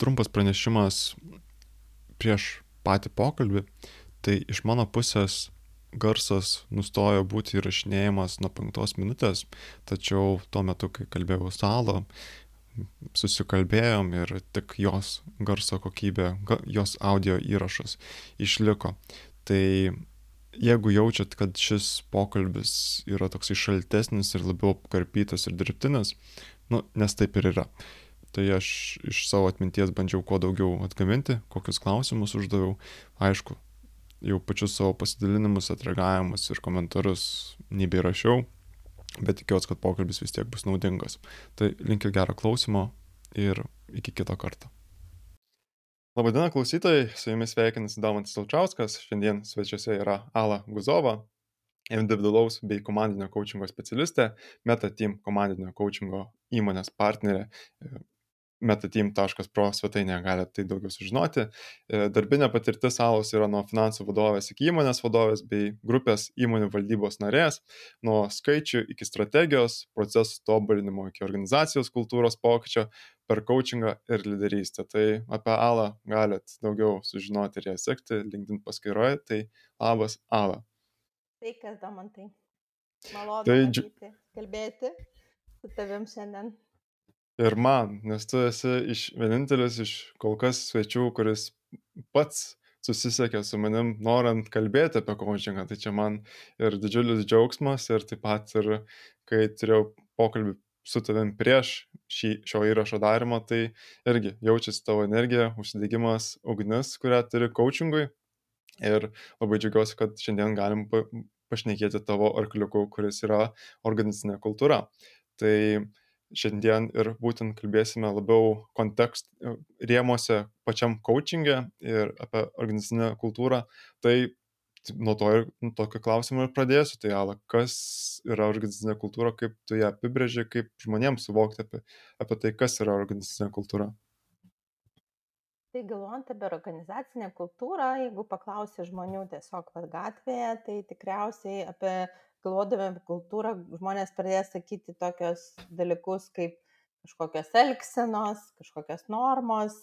trumpas pranešimas prieš patį pokalbį. Tai iš mano pusės garsas nustojo būti įrašinėjimas nuo penktos minutės, tačiau tuo metu, kai kalbėjau salą, susikalbėjom ir tik jos garso kokybė, jos audio įrašas išliko. Tai jeigu jaučiat, kad šis pokalbis yra toksai šaltesnis ir labiau apkarpytas ir dirbtinis, nu, nes taip ir yra. Tai aš iš savo atminties bandžiau kuo daugiau atgaminti, kokius klausimus uždaviau. Aišku, jau pačius savo pasidalinimus, atreagavimus ir komentarus nebėrašiau, bet tikiuosi, kad pokalbis vis tiek bus naudingas. Tai linkiu gerą klausimą ir iki kito karto. Labadiena klausytojai, su jumis sveikinasi Damantis Alčiauskas, šiandien svečiuose yra Ala Guzova, individualaus bei komandinio coachingo specialistė, MetaTeam komandinio coachingo įmonės partnerė, metateam.pro svetainėje galite tai daugiau sužinoti. E, darbinė patirtis Alos yra nuo finansų vadovės iki įmonės vadovės bei grupės įmonių valdybos narės, nuo skaičių iki strategijos, procesų tobulinimo iki organizacijos kultūros pokyčio per coachingą ir lyderystę. Tai apie Alą galite daugiau sužinoti ir ją sekti LinkedIn paskyroje. Tai labas Ala. Sveikas, Domantai. Malonu tai, matyti, kalbėti su tavim šiandien ir man, nes tu esi iš, vienintelis iš kol kas svečių, kuris pats susisiekė su manim, norint kalbėti apie coachingą. Tai čia man ir didžiulis džiaugsmas ir taip pat ir kai turėjau pokalbį su tavim prieš šį, šio įrašo darimą, tai irgi jaučiasi tavo energija, užsidegimas, ugnis, kurią turi coachingui. Ir labai džiaugiuosi, kad šiandien galim pašnekėti tavo arkliuku, kuris yra organizacinė kultūra. Tai šiandien ir būtent kalbėsime labiau kontekst e, rėmose pačiam coachingė ir apie organizacinę kultūrą. Tai nuo to ir nu, tokio klausimo ir pradėsiu. Tai Ala, kas yra organizacinė kultūra, kaip tu ją apibrėži, kaip žmonėms suvokti apie, apie tai, kas yra organizacinė kultūra. Tai galvojant apie organizacinę kultūrą, jeigu paklausi žmonių tiesiog gatvėje, tai tikriausiai apie galvodami apie kultūrą, žmonės pradės sakyti tokius dalykus kaip kažkokios elgsenos, kažkokios normos,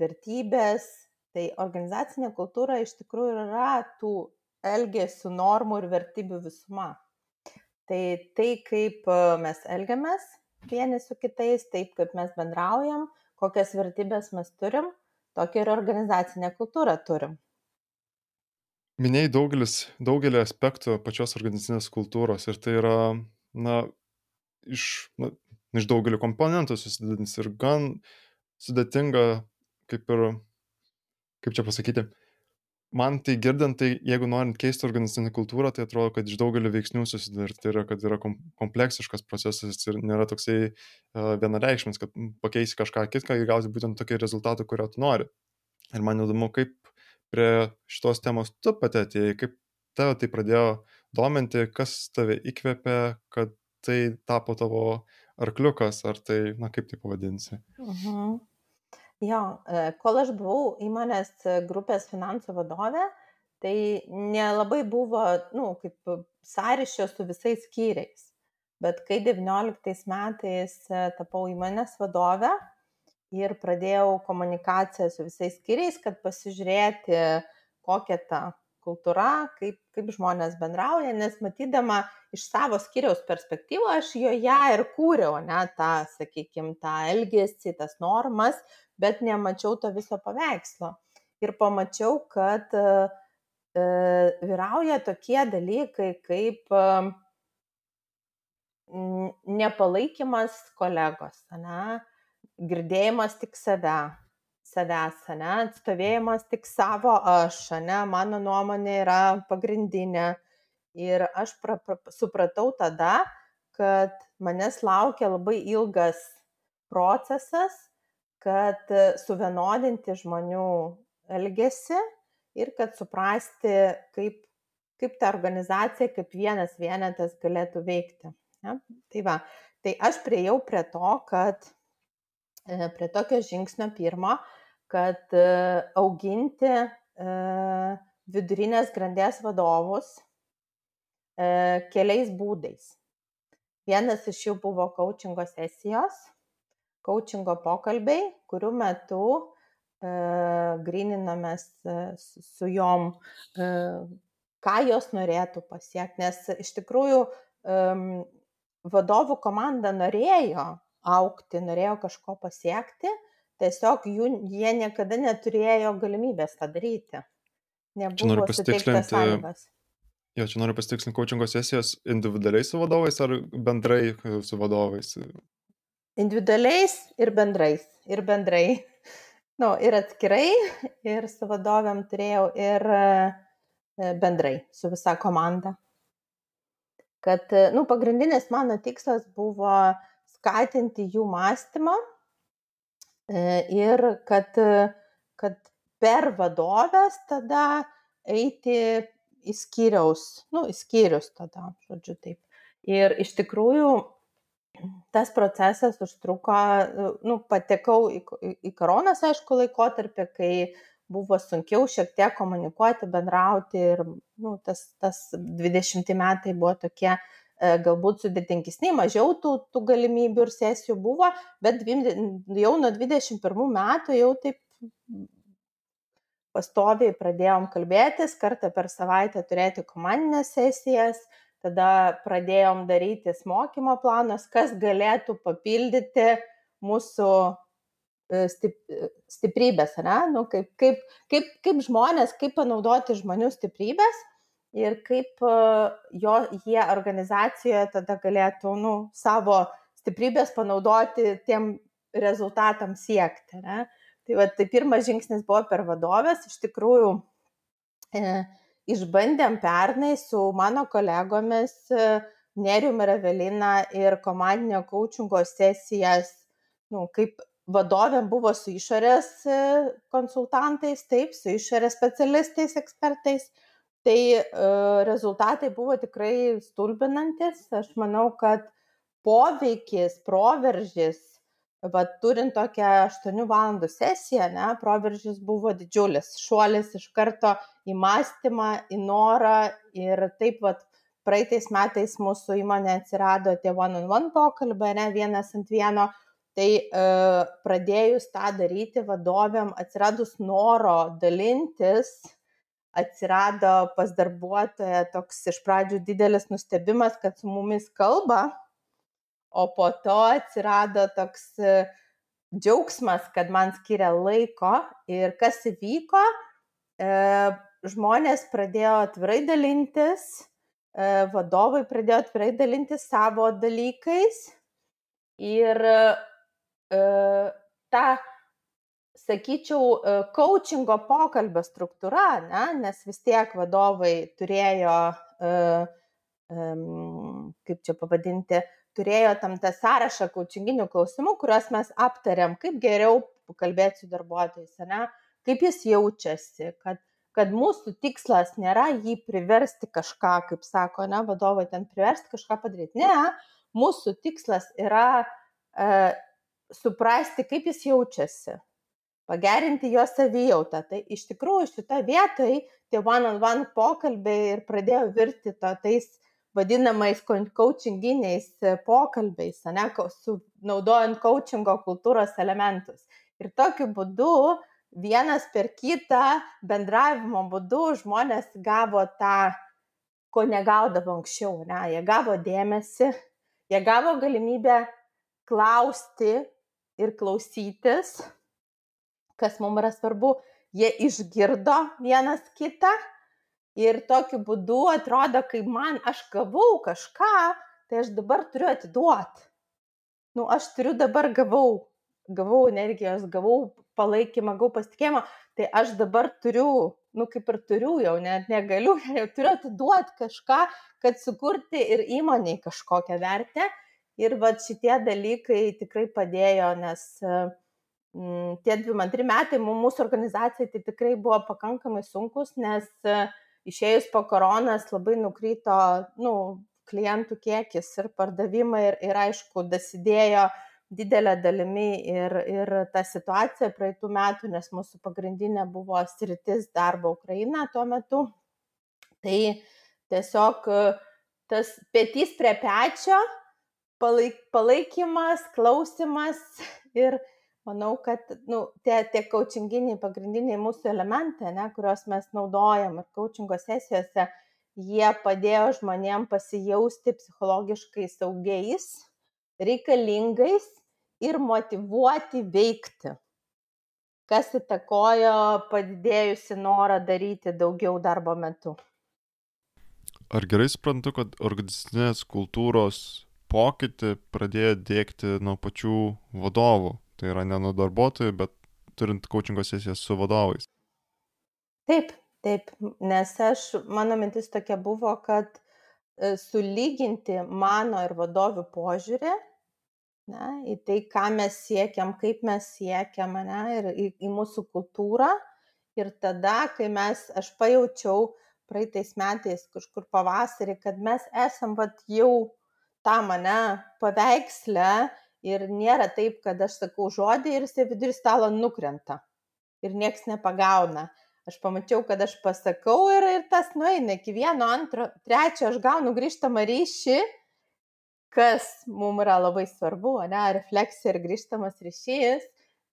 vertybės. Tai organizacinė kultūra iš tikrųjų yra tų elgesių, normų ir vertybių visuma. Tai tai, kaip e, mes elgiamės vieni su kitais, taip kaip mes bendraujam, kokias vertybės mes turim, tokią ir organizacinę kultūrą turim minėjai daugelis daugelį aspektų pačios organizacinės kultūros ir tai yra, na, iš, na, iš daugelio komponentų susidedantis ir gan sudėtinga, kaip ir, kaip čia pasakyti, man tai girdint, tai jeigu norint keisti organizacinę kultūrą, tai atrodo, kad iš daugelio veiksnių susidar, tai yra, kad yra kompleksiškas procesas ir nėra toksai uh, vienareikšmis, kad pakeisi kažką kitką ir gausi būtent tokį rezultatą, kurio tu nori. Ir man įdomu, kaip prie šitos temos tu pati atėjai, kaip tave tai pradėjo dominti, kas tave įkvėpė, kad tai tapo tavo arkliukas, ar tai, na kaip tai pavadinsi? Mhm. Jo, e, kol aš buvau įmonės grupės finansų vadovė, tai nelabai buvo, nu, kaip sąryšio su visais skyriais. Bet kai 19 metais e, tapau įmonės vadovė, ir pradėjau komunikaciją su visais skyriais, kad pasižiūrėti, kokia ta kultūra, kaip, kaip žmonės bendrauja, nes matydama iš savo skyriaus perspektyvų, aš joje ir kūriau, ne, tą, sakykime, tą elgesį, tas normas, bet nemačiau to viso paveikslo. Ir pamačiau, kad e vyrauja tokie dalykai kaip e, nepalaikymas kolegos, ne, girdėjimas tik save, savęs, ne, atstovėjimas tik savo aš, ne, mano nuomonė yra pagrindinė. Ir aš pra, pra, supratau tada, kad manęs laukia labai ilgas procesas, kad suvienodinti žmonių elgesį ir kad suprasti, kaip, kaip ta organizacija, kaip vienas vienetas galėtų veikti. Ja? Tai va, tai aš priejau prie to, kad prie tokio žingsnio pirmo, kad e, auginti e, vidurinės grandies vadovus keliais būdais. Vienas iš jų buvo coachingo sesijos. coachingo pokalbiai, kurių metu e, grininamės e, su, jom, e, ką jos norėtų pasiekti, nes iš tikrųjų e, vadovų komanda norėjo aukti, norėjo kažko pasiekti, tiesiog jų, jie niekada neturėjo galimybės tą daryti. Nebuvo suteiktas sąlygas. Jo, čia noriu pasitikslinti, coachingo sesijas individualiai su vadovais ar bendrai su vadovais? Individualiais ir bendrais. Ir bendrai. Nu, ir atskirai, ir su vadovėm turėjau, ir e, bendrai, su visa komanda. Kad, nu, pagrindinis mano tikslas buvo skatinti jų mąstymą e, ir kad, kad per vadovės tada eiti į skyriaus, nu, į skyrius tada, žodžiu taip. Ir iš tikrųjų tas procesas užtruko, nu, patekau į, į koronas, aišku, laikotarpį, kai buvo sunkiau šiek tiek komunikuoti, bendrauti ir nu, tas, tas 20 metai buvo tokie E, galbūt sudėtingesni, mažiau tų, tų galimybių ir sesijų buvo, bet jau nuo 21 metų jau taip pastoviai pradėjom kalbėtis, kartą per savaitę turėti komandinės sesijas, tada pradėjom darytis mokymo planus, kas galėtų papildyti mūsų e, stiprybės, ne? Nu, kaip, kaip, kaip, kaip žmonės, kaip panaudoti žmonių stiprybės ir kaip e, jo, jie organizacijoje tada galėtų nu, savo stiprybės panaudoti tiem rezultatams siekti. Ne? Tai, va, tai pirmas žingsnis buvo per vadovės. Iš tikrųjų, e, išbandėm pernai su mano kolegomis e, Nerium ir Evelina ir komandinio coachingo sesijas, nu, kaip vadovėm buvo su išorės e, konsultantais, taip, su išorės specialistais, ekspertais tai e, rezultatai buvo tikrai stulbinantis. Aš manau, kad poveikis, proveržis, va, turint tokią 8 valandų sesiją, ne, proveržis buvo didžiulis. Šuolis iš karto į mąstymą, į norą ir taip pat praeitais metais mūsų įmonė atsirado tie one-on-one pokalbiai, ne vienas ant vieno. Tai e, pradėjus tą daryti vadovėm, atsiradus noro dalintis, atsirado pas darbuotoją toks iš pradžių didelis nustebimas, kad su mumis kalba, o po to atsirado toks e, džiaugsmas, kad man skiria laiko. Ir kas įvyko, e, žmonės pradėjo atvirai dalintis, e, vadovai pradėjo atvirai dalintis savo dalykais. Ir ta sakyčiau, coachingo pokalbio struktūra, ne, nes vis tiek vadovai turėjo, kaip čia pavadinti, turėjo tam tą sąrašą coachinginių klausimų, kuriuos mes aptariam, kaip geriau kalbėti su darbuotojais, ne, kaip jis jaučiasi, kad, kad mūsų tikslas nėra jį priversti kažką, kaip sako, ne, vadovai ten priversti kažką padaryti. Ne, mūsų tikslas yra e, suprasti, kaip jis jaučiasi, pagerinti jo savijautą. Tai iš tikrųjų šitą vietoj tie one-on-one pokalbiai ir pradėjo virti to tais vadinamais coachinginiais pokalbiais, ne, su, naudojant coachingo kultūros elementus. Ir tokiu būdu vienas per kitą bendravimo būdu žmonės gavo tą, ko negaudavo anksčiau. Ne? Jie gavo dėmesį, jie gavo galimybę klausti ir klausytis kas mums yra svarbu, jie išgirdo vienas kitą ir tokiu būdu atrodo, kai man aš gavau kažką, tai aš dabar turiu atiduoti. Nu, aš turiu dabar gavau, gavau energijos, gavau palaikymą, gavau pasitikėjimą, tai aš dabar turiu, nu kaip ir turiu jau, net negaliu, jau turiu atiduoti kažką, kad sukurti ir įmoniai kažkokią vertę. Ir va šitie dalykai tikrai padėjo, nes uh, tie 22 metai mūsų organizacijai tai tikrai buvo pakankamai sunkus, nes išėjus po koronas labai nukrito nu, klientų kiekis ir pardavimai ir, ir aišku, dasidėjo didelė dalimi ir, ir ta situacija praeitų metų, nes mūsų pagrindinė buvo sritis darbo Ukraina tuo metu. Tai tiesiog tas petys prie pečio palaik, palaikymas, klausimas ir manau, kad nu, tie, tie coachinginiai pagrindiniai mūsų elementai, ne, kuriuos mes naudojam ir coachingo sesijose, jie padėjo žmonėm pasijausti psichologiškai saugiais, reikalingais ir motivuoti veikti, kas įtakojo padidėjusi norą daryti daugiau darbo metu. Ar gerai suprantu, kad organizacinės kultūros pokytį pradėjo dėkti nuo pačių vadovų? Tai yra ne nuo darbuotojų, bet turint coachingo sesijas su vadovais. Taip, taip, nes aš, mano mintis tokia buvo, kad e, sulyginti mano ir vadovių požiūrį ne, į tai, ką mes siekiam, kaip mes siekiam, ne, ir į, į mūsų kultūrą. Ir tada, kai mes, aš pajaučiau praeitais metais, kažkur pavasarį, kad mes esam vat, jau tam mane paveiksle ir nėra taip, kad aš sakau žodį ir jisai vidury stalo nukrenta ir nieks nepagauna. Aš pamačiau, kad aš pasakau ir, ir tas nueina iki vieno, antro, trečio, aš gaunu grįžtamą ryšį, kas mums yra labai svarbu, ne, refleksija ir grįžtamas ryšys,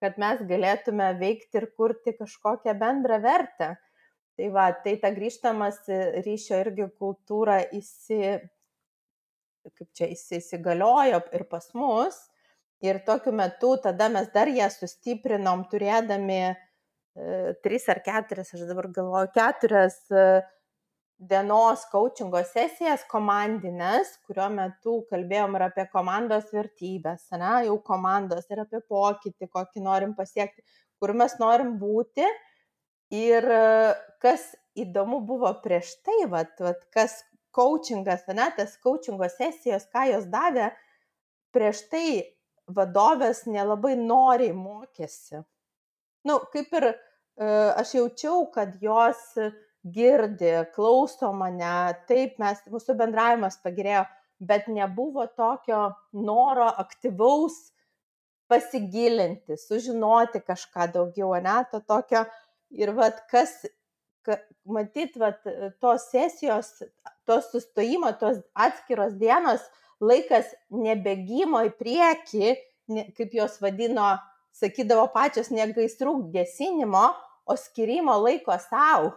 kad mes galėtume veikti ir kurti kažkokią bendrą vertę. Tai va, tai ta grįžtamas ryšio irgi kultūra įsi, čia įsigaliojo ir pas mus. Ir tokiu metu tada mes dar ją sustiprinom, turėdami e, tris ar keturias, aš dabar galvoju, keturias e, dienos coachingo sesijas komandinės, kurio metu kalbėjom ir apie komandos vertybės, ne, jau komandos ir apie pokytį, kokį norim pasiekti, kur mes norim būti. Ir e, kas įdomu buvo prieš tai, vat, vat, kas coachingas, ne, tas coachingo sesijos, ką jos davė, prieš tai vadovės nelabai noriai mokėsi. Nu, kaip ir e, aš jaučiau, kad jos girdi, klauso mane, taip mes, mūsų bendravimas pagerėjo, bet nebuvo tokio noro aktyvaus pasigilinti, sužinoti kažką daugiau, ne, to tokio ir vad kas, ka, matyt, vad tos sesijos, tos sustojimo, tos atskiros dienos, laikas nebegimo į priekį, kaip jos vadino, sakydavo pačios ne gaisrų gesinimo, o skirimo laiko savo,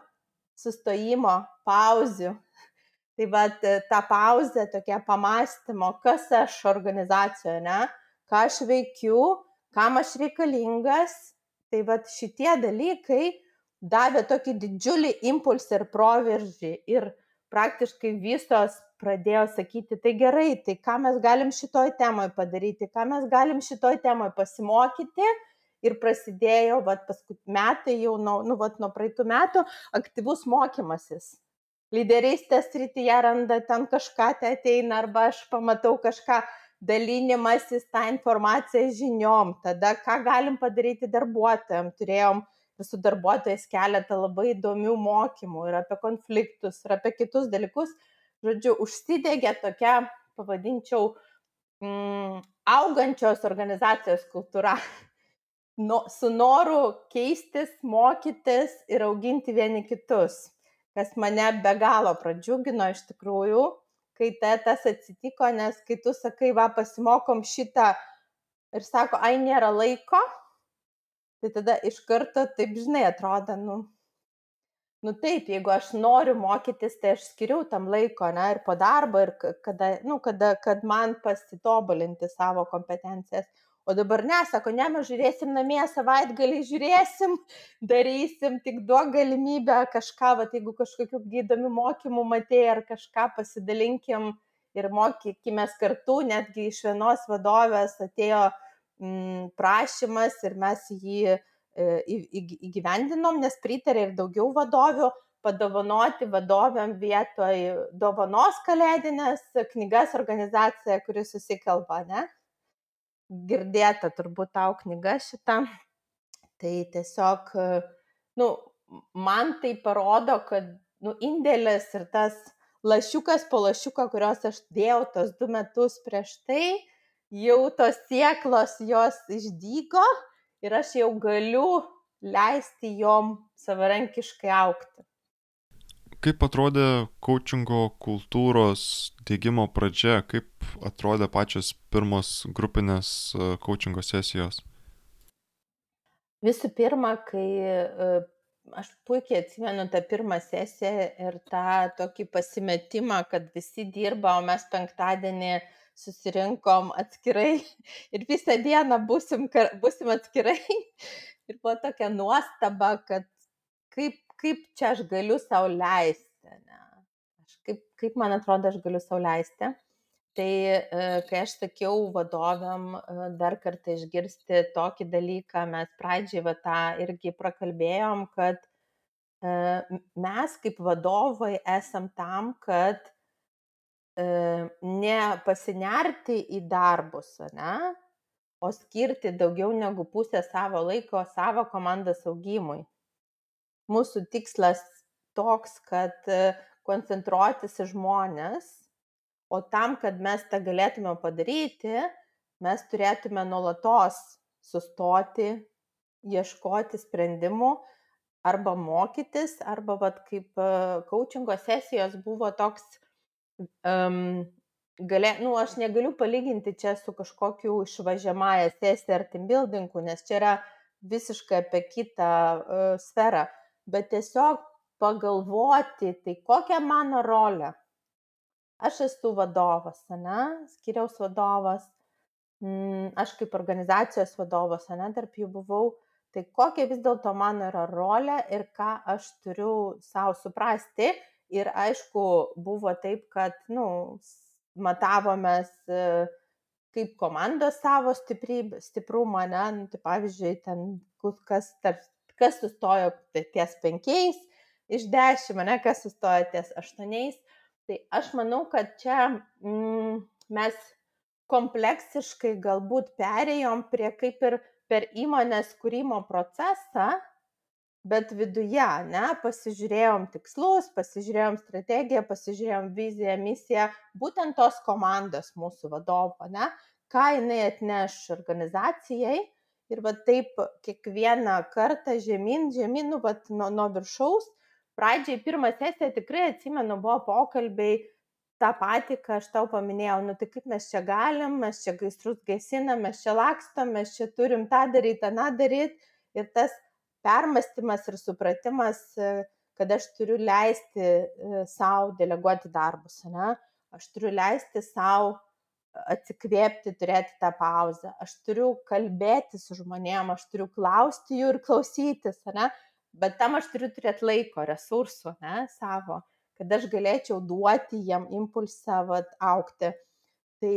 sustojimo, pauzių. Tai vad ta pauzė, tokia pamastymo, kas aš organizacijoje, ne, ką aš veikiu, kam aš reikalingas. Tai vad šitie dalykai davė tokį didžiulį impulsą ir proveržį. Ir praktiškai visos pradėjo sakyti, tai gerai, tai ką mes galim šitoj temoj padaryti, ką mes galim šitoj temoj pasimokyti. Ir prasidėjo, vat, paskut metai jau nuo, nu, vat, nuo praeitų metų, aktyvus mokymasis. Lyderystės rytyje randa ten kažką, tai ateina, arba aš pamatau kažką, dalinimasis tą informaciją žiniom, tada ką galim padaryti darbuotojams. Turėjom su darbuotojais keletą labai įdomių mokymų ir apie konfliktus, ir apie kitus dalykus, žodžiu, užsidegė tokia, pavadinčiau, mm, augančios organizacijos kultūra. No, su noru keistis, mokytis ir auginti vieni kitus, kas mane be galo pradžiugino iš tikrųjų, kai ta, tas atsitiko, nes kai tu sakai, va, pasimokom šitą ir sako, ai nėra laiko, tai tada iš karto taip, žinai, atrodo, nu, nu taip jeigu aš noriu mokytis tai aš skiriu tam laiko ane ir po darbo ir kada nu kada kad man pasitobulinti savo kompetencijas. O dabar ne sako ne mes žiūrėsim namie savaitgalį žiūrėsim darysim tik duok galimybę kažką vat jeigu kažkokių įdomių mokymų matei ar kažką pasidalinkim ir mokykimės kartu. Netgi iš vienos vadovės atėjo mm, prašymas ir mes jį įgyvendinom, nes pritarė ir daugiau vadovių padovanoti vadovėm vietoj dovanos kalėdinės knygas organizacija, kuris susikalba, ne? Girdėta turbūt tau knyga šitą. Tai tiesiog, nu, man tai parodo, kad, nu, indėlis ir tas lašiukas po lašiuko, kurios aš dėjau tos du metus prieš tai, jau tos sieklos jos išdygo ir aš jau galiu leisti jom savarankiškai aukti. kaip atrodė coachingo kultūros dėgymo pradžia, kaip atrodė pačios pirmos grupinės coachingo sesijos? Visų pirma, kai aš puikiai atsimenu tą pirmą sesiją ir tą tokį pasimetimą, kad visi dirba, o mes penktadienį susirinkom atskirai ir visą dieną busim, busim atskirai. Ir buvo tokia nuostaba, kad kaip, kaip čia aš galiu sau leisti. Ne? Aš kaip, kaip man atrodo, aš galiu sau leisti. Tai e, kai aš sakiau vadoviam e, dar kartą išgirsti tokį dalyką, mes pradžiai va tą irgi prakalbėjom, kad e, mes kaip vadovai esam tam, kad ne pasinerti į darbus, ne, o skirti daugiau negu pusę savo laiko savo komandos augimui mūsų tikslas toks, kad koncentruotis į žmonės, o tam, kad mes tą galėtume padaryti, mes turėtume nuolatos sustoti, ieškoti sprendimų arba mokytis, arba vat, kaip coachingo sesijos buvo toks, um, galė, nu, aš negaliu palyginti čia su kažkokiu išvažiamąją sesiją ar team buildingu, nes čia yra visiškai apie kitą uh, sferą bet tiesiog pagalvoti, tai kokia mano rolė. Aš esu vadovas, ne, skiriaus vadovas, mm, aš kaip organizacijos vadovas, ne, tarp jų buvau, tai kokia vis dėlto mano yra rolė ir ką aš turiu savo suprasti. Ir aišku, buvo taip, kad, nu, matavomės kaip komandos savo stiprybę, stiprumą, ne, nu, tai pavyzdžiui, ten kas tarp kas sustojo ties penkiais iš dešimt, ne, kas sustojo ties aštuoniais. Tai aš manau, kad čia mm, mes kompleksiškai galbūt perėjom prie kaip ir per įmonės kūrimo procesą, bet viduje, ne, pasižiūrėjom tikslus, pasižiūrėjom strategiją, pasižiūrėjom viziją, misiją, būtent tos komandos mūsų vadovo, ne, ką jinai atneš organizacijai ir va taip kiekvieną kartą žemyn, žemyn, nu, va, nuo, nuo viršaus. Pradžiai pirmą sesiją tikrai atsimenu, buvo pokalbiai tą patį, ką aš tau paminėjau, nu tai kaip mes čia galim, mes čia gaisrus gesinam, mes čia lakstom, mes čia turim tą daryti, tą daryti. Ir tas permastymas ir supratimas, kad aš turiu leisti e, savo deleguoti darbus, ne? aš turiu leisti savo atsikvėpti, turėti tą pauzę. Aš turiu kalbėti su žmonėm, aš turiu klausti jų ir klausytis, ne? bet tam aš turiu turėti laiko, resursų, ne, savo, kad aš galėčiau duoti jam impulsą vat, aukti. Tai,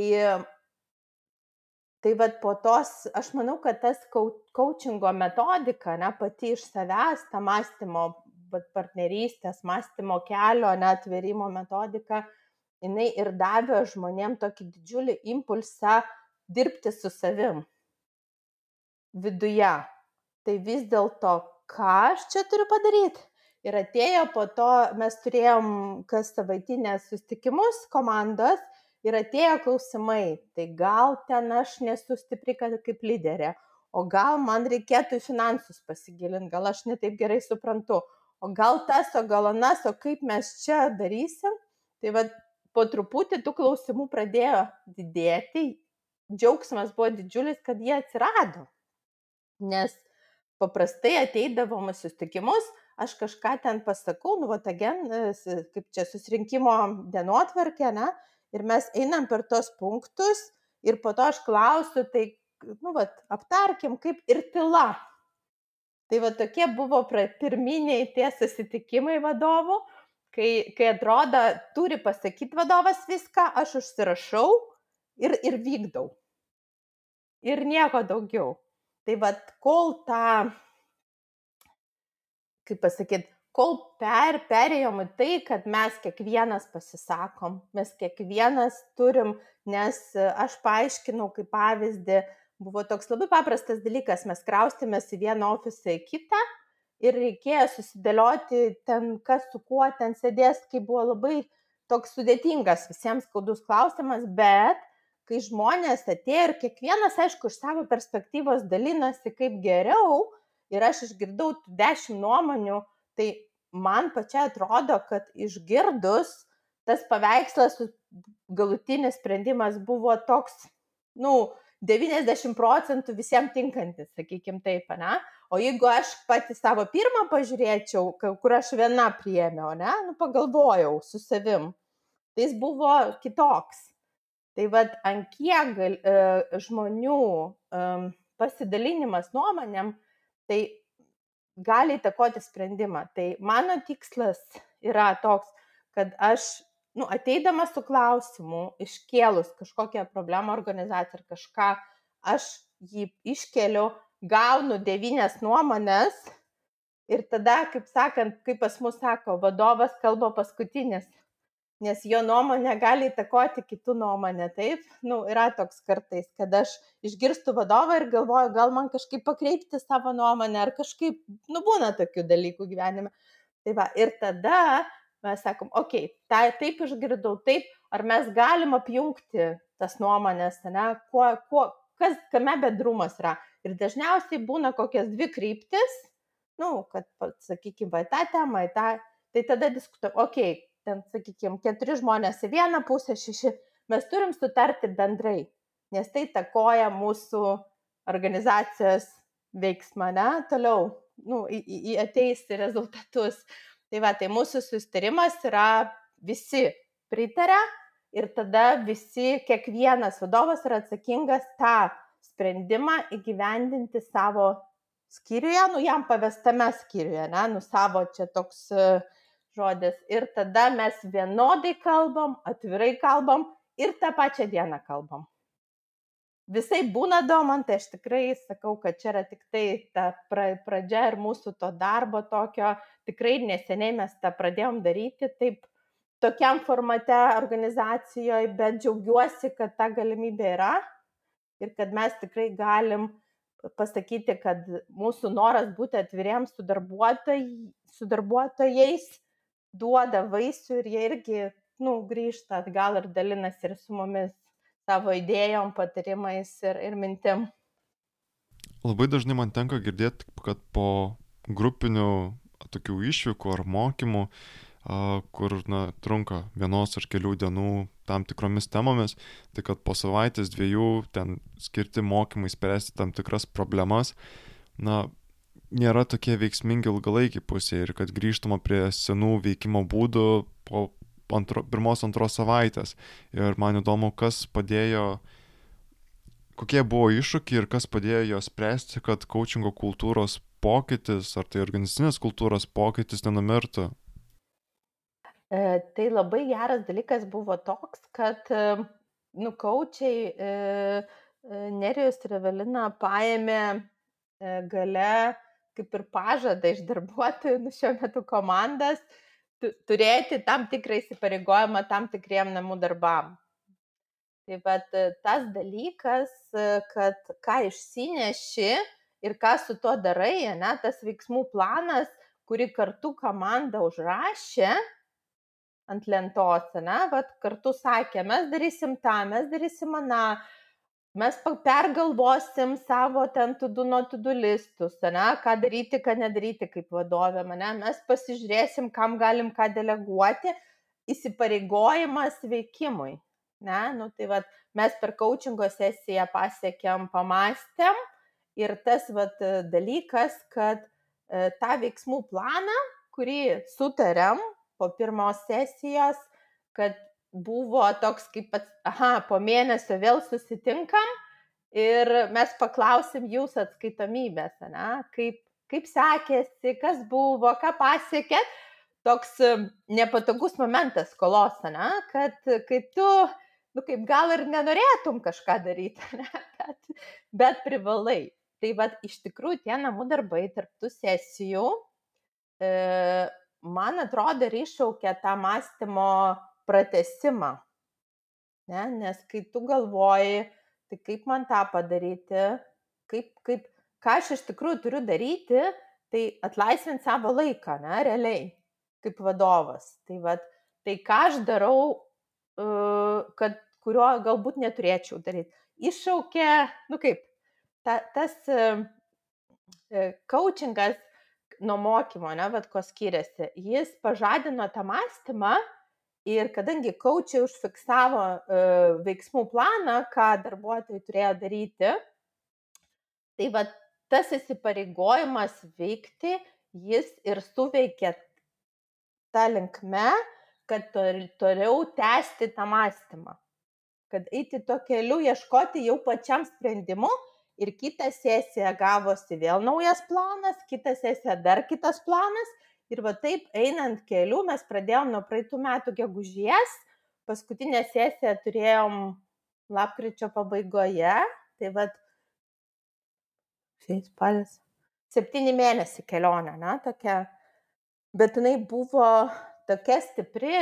tai vat po tos, aš manau, kad tas coachingo metodika, ne, pati iš savęs, ta mąstymo, partnerystės, mąstymo kelio, netverimo metodika, jinai ir davė žmonėm tokį didžiulį impulsą dirbti su savim viduje. Tai vis dėlto, ką aš čia turiu padaryti? Ir atėjo po to, mes turėjom kas savaitinės sustikimus komandos ir atėjo klausimai, tai gal ten aš nesu stipri kaip lyderė, o gal man reikėtų į finansus pasigilinti, gal aš netaip gerai suprantu, o gal tas, o gal anas, o kaip mes čia darysim. Tai vad po truputį tų klausimų pradėjo didėti, džiaugsmas buvo didžiulis, kad jie atsirado. Nes paprastai ateidavom į susitikimus, aš kažką ten pasakau, nu, va, agen, kaip čia susirinkimo dienotvarkė, ne, ir mes einam per tos punktus ir po to aš klausiu, tai, nu, va, aptarkim, kaip ir tyla. Tai va tokie buvo pirminiai tie susitikimai vadovų, kai, kai atrodo, turi pasakyti vadovas viską, aš užsirašau ir, ir vykdau. Ir nieko daugiau. Tai vad, kol tą, kaip pasakyti, kol per, perėjom į tai, kad mes kiekvienas pasisakom, mes kiekvienas turim, nes aš paaiškinau kaip pavyzdį, buvo toks labai paprastas dalykas, mes kraustėmės į vieną ofisą į kitą ir reikėjo susidėlioti ten, kas su kuo ten sėdės, kai buvo labai toks sudėtingas visiems skaudus klausimas, bet kai žmonės atėjo ir kiekvienas, aišku, iš savo perspektyvos dalinasi kaip geriau ir aš išgirdau dešimt nuomonių, tai man pačiai atrodo, kad išgirdus tas paveikslas, galutinis sprendimas buvo toks, nu, 90 procentų visiems tinkantis, sakykim taip, ne? O jeigu aš pati savo pirmą pažiūrėčiau, kur aš viena priemiau, ne, nu, pagalvojau su savim, tai jis buvo kitoks. Tai vad, ant kiek gal, e, žmonių e, pasidalinimas nuomonėm, tai gali įtakoti sprendimą. Tai mano tikslas yra toks, kad aš nu, ateidamas su klausimu, iškėlus kažkokią problemą organizaciją ar kažką, aš jį iškeliu, gaunu devynės nuomonės ir tada, kaip sakant, kaip pas mus sako, vadovas kalba paskutinis, nes jo nuomonė gali įtakoti kitų nuomonę. Taip, nu, yra toks kartais, kad aš išgirstu vadovą ir galvoju, gal man kažkaip pakreipti savo nuomonę ar kažkaip, nu, būna tokių dalykų gyvenime. Tai va, ir tada mes sakom, okei, okay, tai, taip išgirdau, taip, ar mes galim apjungti tas nuomonės, ne, kuo, kuo, kas, kame bedrumas yra. Ir dažniausiai būna kokias dvi kryptis, nu, kad, sakykime, va, tą temą, tą, tai tada diskutuojam, okei, okay, ten, sakykime, keturi žmonės į vieną pusę, šeši, mes turim sutarti bendrai, nes tai takoja mūsų organizacijos veiksmą, ne, toliau, nu, į, į, ateis rezultatus. Tai va, tai mūsų sustarimas yra visi pritarė ir tada visi, kiekvienas vadovas yra atsakingas tą sprendimą įgyvendinti savo skyriuje, nu jam pavestame skyriuje, ne, nu savo čia toks uh, žodis. Ir tada mes vienodai kalbam, atvirai kalbam ir tą pačią dieną kalbam visai būna domant, tai aš tikrai sakau, kad čia yra tik tai ta pra, pradžia ir mūsų to darbo tokio, tikrai neseniai mes tą pradėjom daryti, taip tokiam formate organizacijoje, bet džiaugiuosi, kad ta galimybė yra ir kad mes tikrai galim pasakyti, kad mūsų noras būti atviriems su, darbuotojai, su darbuotojais duoda vaisių ir jie irgi nu, grįžta atgal ir dalinasi ir su mumis savo idėjom, patarimais ir, ir mintim. Labai dažnai man tenka girdėti, kad po grupinių tokių išvykų ar mokymų, kur na, trunka vienos ar kelių dienų tam tikromis temomis, tai kad po savaitės dviejų ten skirti mokymai spręsti tam tikras problemas, na, nėra tokie veiksmingi ilgalaikiai pusėje ir kad grįžtama prie senų veikimo būdų po antro, pirmos, antros savaitės. Ir man įdomu, kas padėjo, kokie buvo iššūkiai ir kas padėjo jos spręsti, kad coachingo kultūros pokytis, ar tai organizacinės kultūros pokytis nenumirtų. E, tai labai geras dalykas buvo toks, kad, e, nu, coachai e, e, Nerijus ir Evelina paėmė gale kaip ir pažadą iš darbuotojų, nu, šiuo metu komandas, turėti tam tikrą įsipareigojimą tam tikriem namų darbam. Tai bet tas dalykas, kad ką išsineši ir ką su tuo darai, ne, tas veiksmų planas, kurį kartu komanda užrašė ant lentos, ne, bet kartu sakė, mes darysim tą, mes darysim aną, mes pergalvosim savo ten tudu nuo tudu listus, ne, ką daryti, ką nedaryti kaip vadovė, ne, mes pasižiūrėsim, kam galim ką deleguoti, įsipareigojimas veikimui. Ne, nu, tai vat, mes per coachingo sesiją pasiekėm, pamastėm ir tas vat, dalykas, kad e, tą veiksmų planą, kurį sutarėm po pirmos sesijos, kad buvo toks kaip pats, aha, po mėnesio vėl susitinkam ir mes paklausim jūsų atskaitomybės, ne, kaip, kaip sekėsi, kas buvo, ką pasiekėt. Toks nepatogus momentas skolos, ne, kad kai tu, nu kaip gal ir nenorėtum kažką daryti, ne, bet, bet privalai. Tai vad iš tikrųjų tie namų darbai tarptų sesijų, e, man atrodo, iššaukia tą mąstymo pratesimą. Ne? Nes kai tu galvoji, tai kaip man tą padaryti, kaip, kaip, ką aš iš tikrųjų turiu daryti, tai atlaisvinti savo laiką, ne, realiai, kaip vadovas. Tai, vat, tai ką aš darau, kad kurio galbūt neturėčiau daryti. Iššaukė, nu kaip, ta, tas coachingas nuo mokymo, ne, bet ko skiriasi. Jis pažadino tą mąstymą ir kadangi kočiai užfiksavo e, veiksmų planą, ką darbuotojai turėjo daryti, tai va tas įsipareigojimas veikti, jis ir suveikė tą linkme, kad toliau tęsti tą mąstymą. Kad eiti to keliu, ieškoti jau pačiam sprendimu ir kitą sesiją gavosi vėl naujas planas, kitą sesiją dar kitas planas. Ir va taip einant keliu mes pradėjom nuo praeitų metų gegužės, paskutinę sesiją turėjom lapkričio pabaigoje, tai va, šiais palis, septyni mėnesiai kelionė, na, tokia, bet jinai buvo tokia stipri,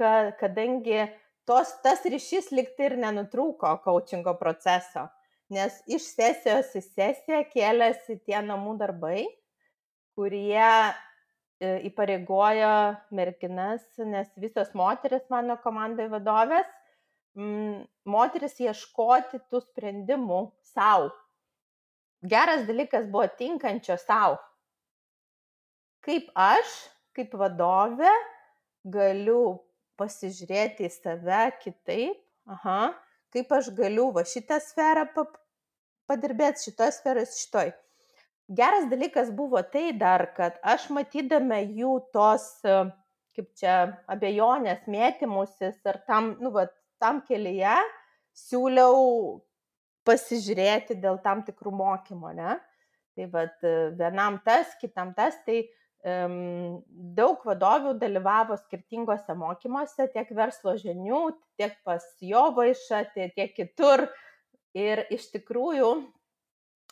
kad, kadangi tos, tas ryšys likti ir nenutrūko coachingo proceso nes iš sesijos į sesiją kėlėsi tie namų darbai, kurie įpareigojo merginas, nes visos moteris mano komandai vadovės, moteris ieškoti tų sprendimų savo. Geras dalykas buvo tinkančio savo. Kaip aš, kaip vadovė, galiu pasižiūrėti į save kitaip, aha, kaip aš galiu va šitą sferą padirbėti, šitoj sferoj, šitoj. Geras dalykas buvo tai dar, kad aš matydama jų tos, kaip čia, abejonės, mėtymusis ar tam, nu, va, tam kelyje, siūliau pasižiūrėti dėl tam tikrų mokymo, ne? Tai vad vienam tas, kitam tas, tai daug vadovių dalyvavo skirtingose mokymuose, tiek verslo žinių, tiek pas jo vaišą, tiek kitur. Ir iš tikrųjų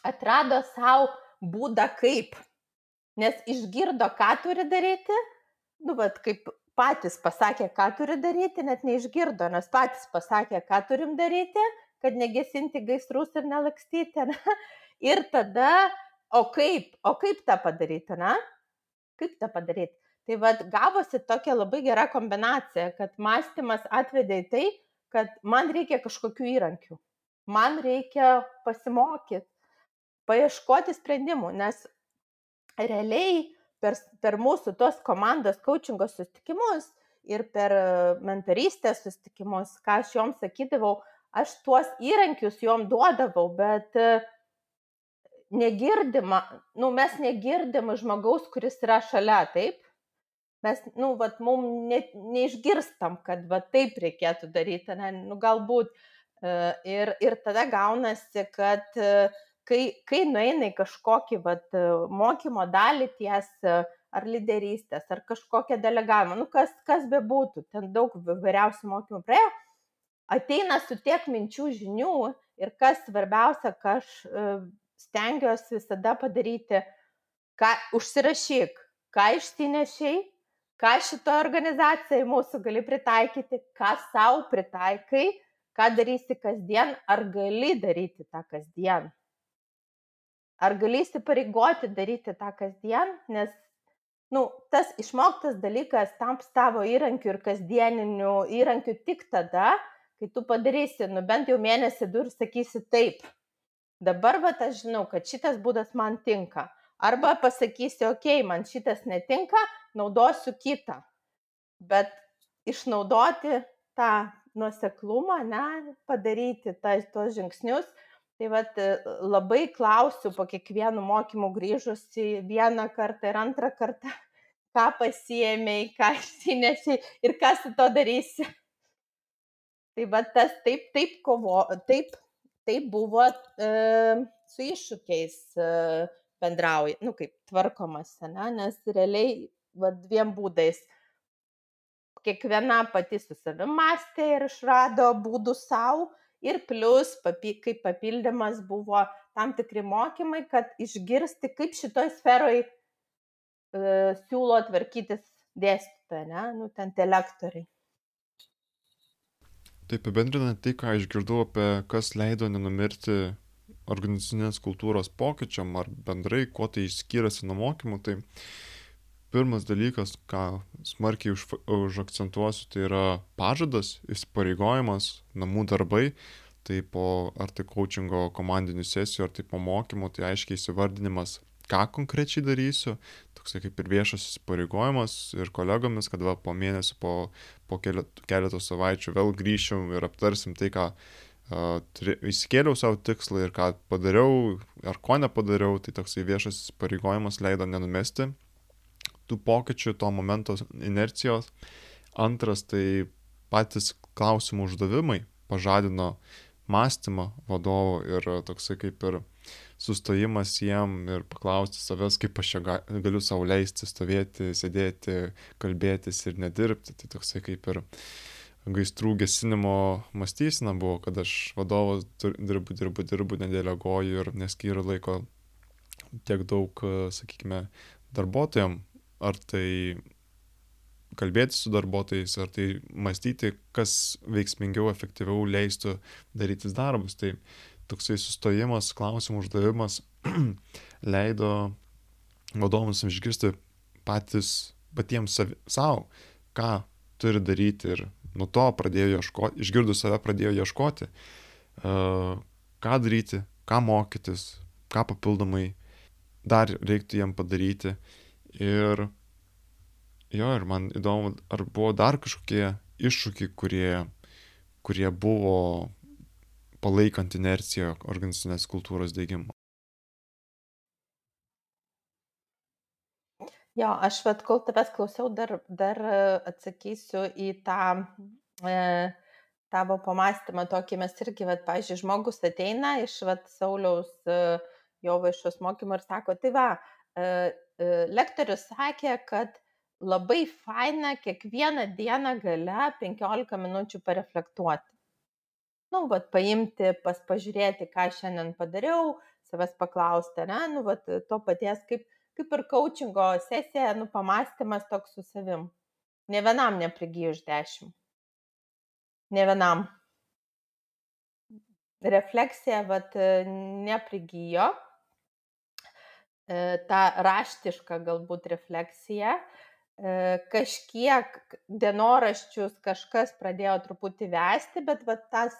atrado savo būdą kaip. Nes išgirdo, ką turi daryti, nu, bet kaip patys pasakė, ką turi daryti, net neišgirdo, nes patys pasakė, ką turim daryti, kad negesinti gaisrus ir nelakstyti. Ne? Ir tada, o kaip, o kaip tą padaryti, na? kaip tą padaryti. Tai vad gavosi tokia labai gera kombinacija, kad mąstymas atvedė į tai, kad man reikia kažkokių įrankių, man reikia pasimokyti, paieškoti sprendimų, nes realiai per, per mūsų tos komandos coachingo susitikimus ir per mentorystės susitikimus, ką aš joms sakydavau, aš tuos įrankius jom duodavau, bet negirdima, nu, mes negirdim žmogaus, kuris yra šalia, taip? Mes, nu, vat, mum ne, neišgirstam, kad va taip reikėtų daryti, ne, nu, galbūt. E, ir, ir tada gaunasi, kad e, kai, kai nueina į kažkokį vat, mokymo dalį ties ar lyderystės, ar kažkokią delegavimą, nu, kas, kas be būtų, ten daug vairiausių mokymų praėjo, ateina su tiek minčių žinių ir kas svarbiausia, ką aš e, stengiuosi visada padaryti, ką užsirašyk, ką išsinešiai, ką šitoje organizacijoje mūsų gali pritaikyti, ką savo pritaikai, ką darysi kasdien, ar gali daryti tą kasdien. Ar gali įsipareigoti daryti tą kasdien, nes nu, tas išmoktas dalykas tamps tavo įrankiu ir kasdieniniu įrankiu tik tada, kai tu padarysi, nu bent jau mėnesį du ir sakysi taip, dabar vat aš žinau, kad šitas būdas man tinka. Arba pasakysiu, okei, okay, man šitas netinka, naudosiu kitą. Bet išnaudoti tą nuoseklumą, ne, padaryti ta, tos žingsnius. Tai vat labai klausiu po kiekvienų mokymų grįžusi vieną kartą ir antrą kartą, ką pasiemiai, ką išsinešiai ir ką su to darysi. Tai va tas taip, taip kovo, taip tai buvo e, su iššūkiais e, bendrauja, nu kaip tvarkomas, ne? nes realiai va, dviem būdais. Kiekviena pati su savim mąstė ir išrado būdų savo ir plus papi, kaip papildymas buvo tam tikri mokymai, kad išgirsti, kaip šitoj sferoj e, siūlo tvarkytis dėstytojai, ne, nu ten tie lektoriai. Tai apibendrinant tai, ką išgirdau apie kas leido nenumirti organizacinės kultūros pokyčiam ar bendrai, kuo tai skiriasi nuo mokymų, tai pirmas dalykas, ką smarkiai už, užakcentuosiu, tai yra pažadas, įsipareigojimas, namų darbai, tai po ar tai coachingo komandinių sesijų, ar tai po mokymų, tai aiškiai įsivardinimas, ką konkrečiai darysiu, toksai kaip ir viešas įsipareigojimas ir kolegomis, kad va, po mėnesio, po, po keletų savaičių vėl grįšim ir aptarsim tai, ką uh, įsikėliau savo tikslą ir ką padariau ar ko nepadariau, tai toksai viešas įsipareigojimas leido nenumesti tų pokyčių, to momento inercijos. Antras tai patys klausimų uždavimai pažadino mąstymą vadovo ir toksai kaip ir sustojimas jiem ir paklausti savęs, kaip aš čia galiu savo leisti stovėti, sėdėti, kalbėtis ir nedirbti. Tai toksai kaip ir gaistrų gesinimo mąstysena buvo, kad aš vadovas dirbu, dirbu, dirbu, nedėliogoju ir neskyriu laiko tiek daug, sakykime, darbuotojams, ar tai kalbėti su darbuotojais, ar tai mąstyti, kas veiksmingiau, efektyviau leistų darytis darbus. Tai toksai sustojimas, klausimų uždavimas leido vadovams išgirsti patys, patiems savo, ką turi daryti ir nuo to pradėjo ieškoti, išgirdus save pradėjo ieškoti, uh, ką daryti, ką mokytis, ką papildomai dar reiktų jiem padaryti. Ir jo, ir man įdomu, ar buvo dar kažkokie iššūkiai, kurie, kurie buvo palaikant inerciją organizacinės kultūros dėgymo. Jo, aš vat, kol tavęs klausiau, dar, dar atsakysiu į tą e, tavo pamastymą tokį, mes irgi, vat, pažiūrėjau, žmogus ateina iš vat, Sauliaus e, Jovaišos mokymo ir sako, tai va, e, e, lektorius sakė, kad labai faina kiekvieną dieną gale 15 minučių pareflektuoti. Nu, vat, paimti, pas pažiūrėti, ką šiandien padariau, savęs paklausti, ne, nu, vat, to paties kaip, kaip ir coachingo sesija, nu, pamastymas toks su savim. Ne vienam neprigyju iš dešimt. Ne vienam. Refleksija, vat, neprigyjo. E, ta raštiška galbūt refleksija, E, kažkiek dienoraščius kažkas pradėjo truputį vesti, bet va, tas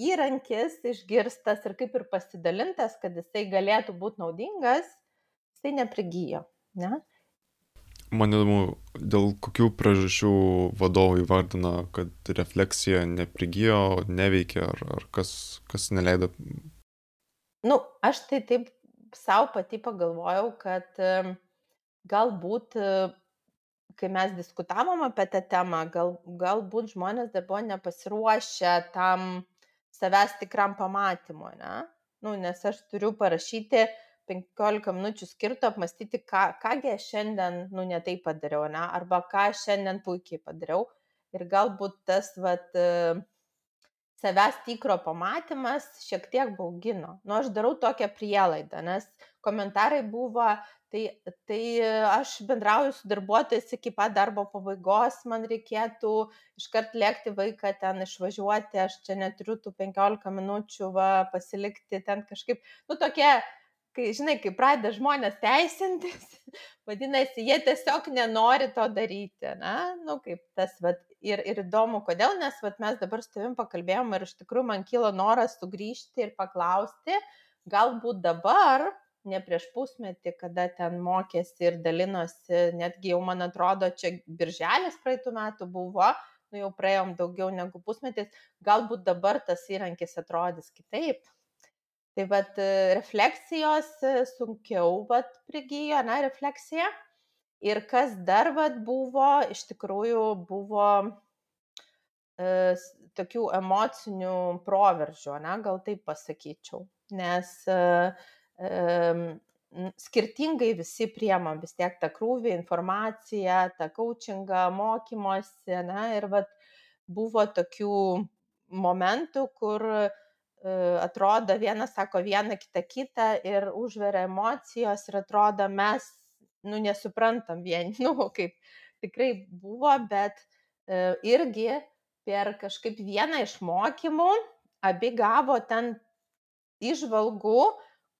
įrankis išgirstas ir kaip ir pasidalintas, kad jisai galėtų būti naudingas, jisai neprigyjo. Ne? Man įdomu, dėl kokių priežasčių vadovai įvardina, kad refleksija neprigijo, neveikia, ar, ar kas, kas neleido. Nu, aš tai taip savo pati pagalvojau, kad galbūt kai mes diskutavom apie tą temą, gal, galbūt žmonės dar buvo nepasiruošę tam savęs tikram pamatymui, ne? Nu, nes aš turiu parašyti 15 minučių skirto apmastyti, ką, kągi aš šiandien, nu, netai padariau, ne? Arba ką aš šiandien puikiai padariau. Ir galbūt tas, vat, savęs tikro pamatymas šiek tiek baugino. Nu, aš darau tokią prielaidą, nes komentarai buvo, tai tai aš bendrauju su darbuotojais iki pat darbo pabaigos man reikėtų iškart lėkti vaiką ten išvažiuoti aš čia neturiu tų penkiolika minučių va pasilikti ten kažkaip nu tokie kai žinai kai pradeda žmonės teisintis vadinasi jie tiesiog nenori to daryti ane nu kaip tas vat ir ir įdomu kodėl nes vat mes dabar su tavim pakalbėjom ir iš tikrųjų man kilo noras sugrįžti ir paklausti galbūt dabar ne prieš pusmetį, kada ten mokėsi ir dalinosi, netgi jau man atrodo, čia birželis praeitų metų buvo, nu jau praėjom daugiau negu pusmetis, galbūt dabar tas įrankis atrodys kitaip. Tai vad refleksijos sunkiau vad prigijo, na, refleksija. Ir kas dar vad buvo, iš tikrųjų buvo e, tokių emocinių proveržių, na, gal taip pasakyčiau. Nes e, skirtingai visi priemam vis tiek tą krūvį, informaciją, tą coachingą, mokymosi, na, ir vat, buvo tokių momentų, kur e, atrodo vienas sako vieną, kitą kitą ir užveria emocijos ir atrodo mes, nu, nesuprantam vieni, nu, kaip tikrai buvo, bet e, irgi per kažkaip vieną iš mokymų abi gavo ten išvalgų,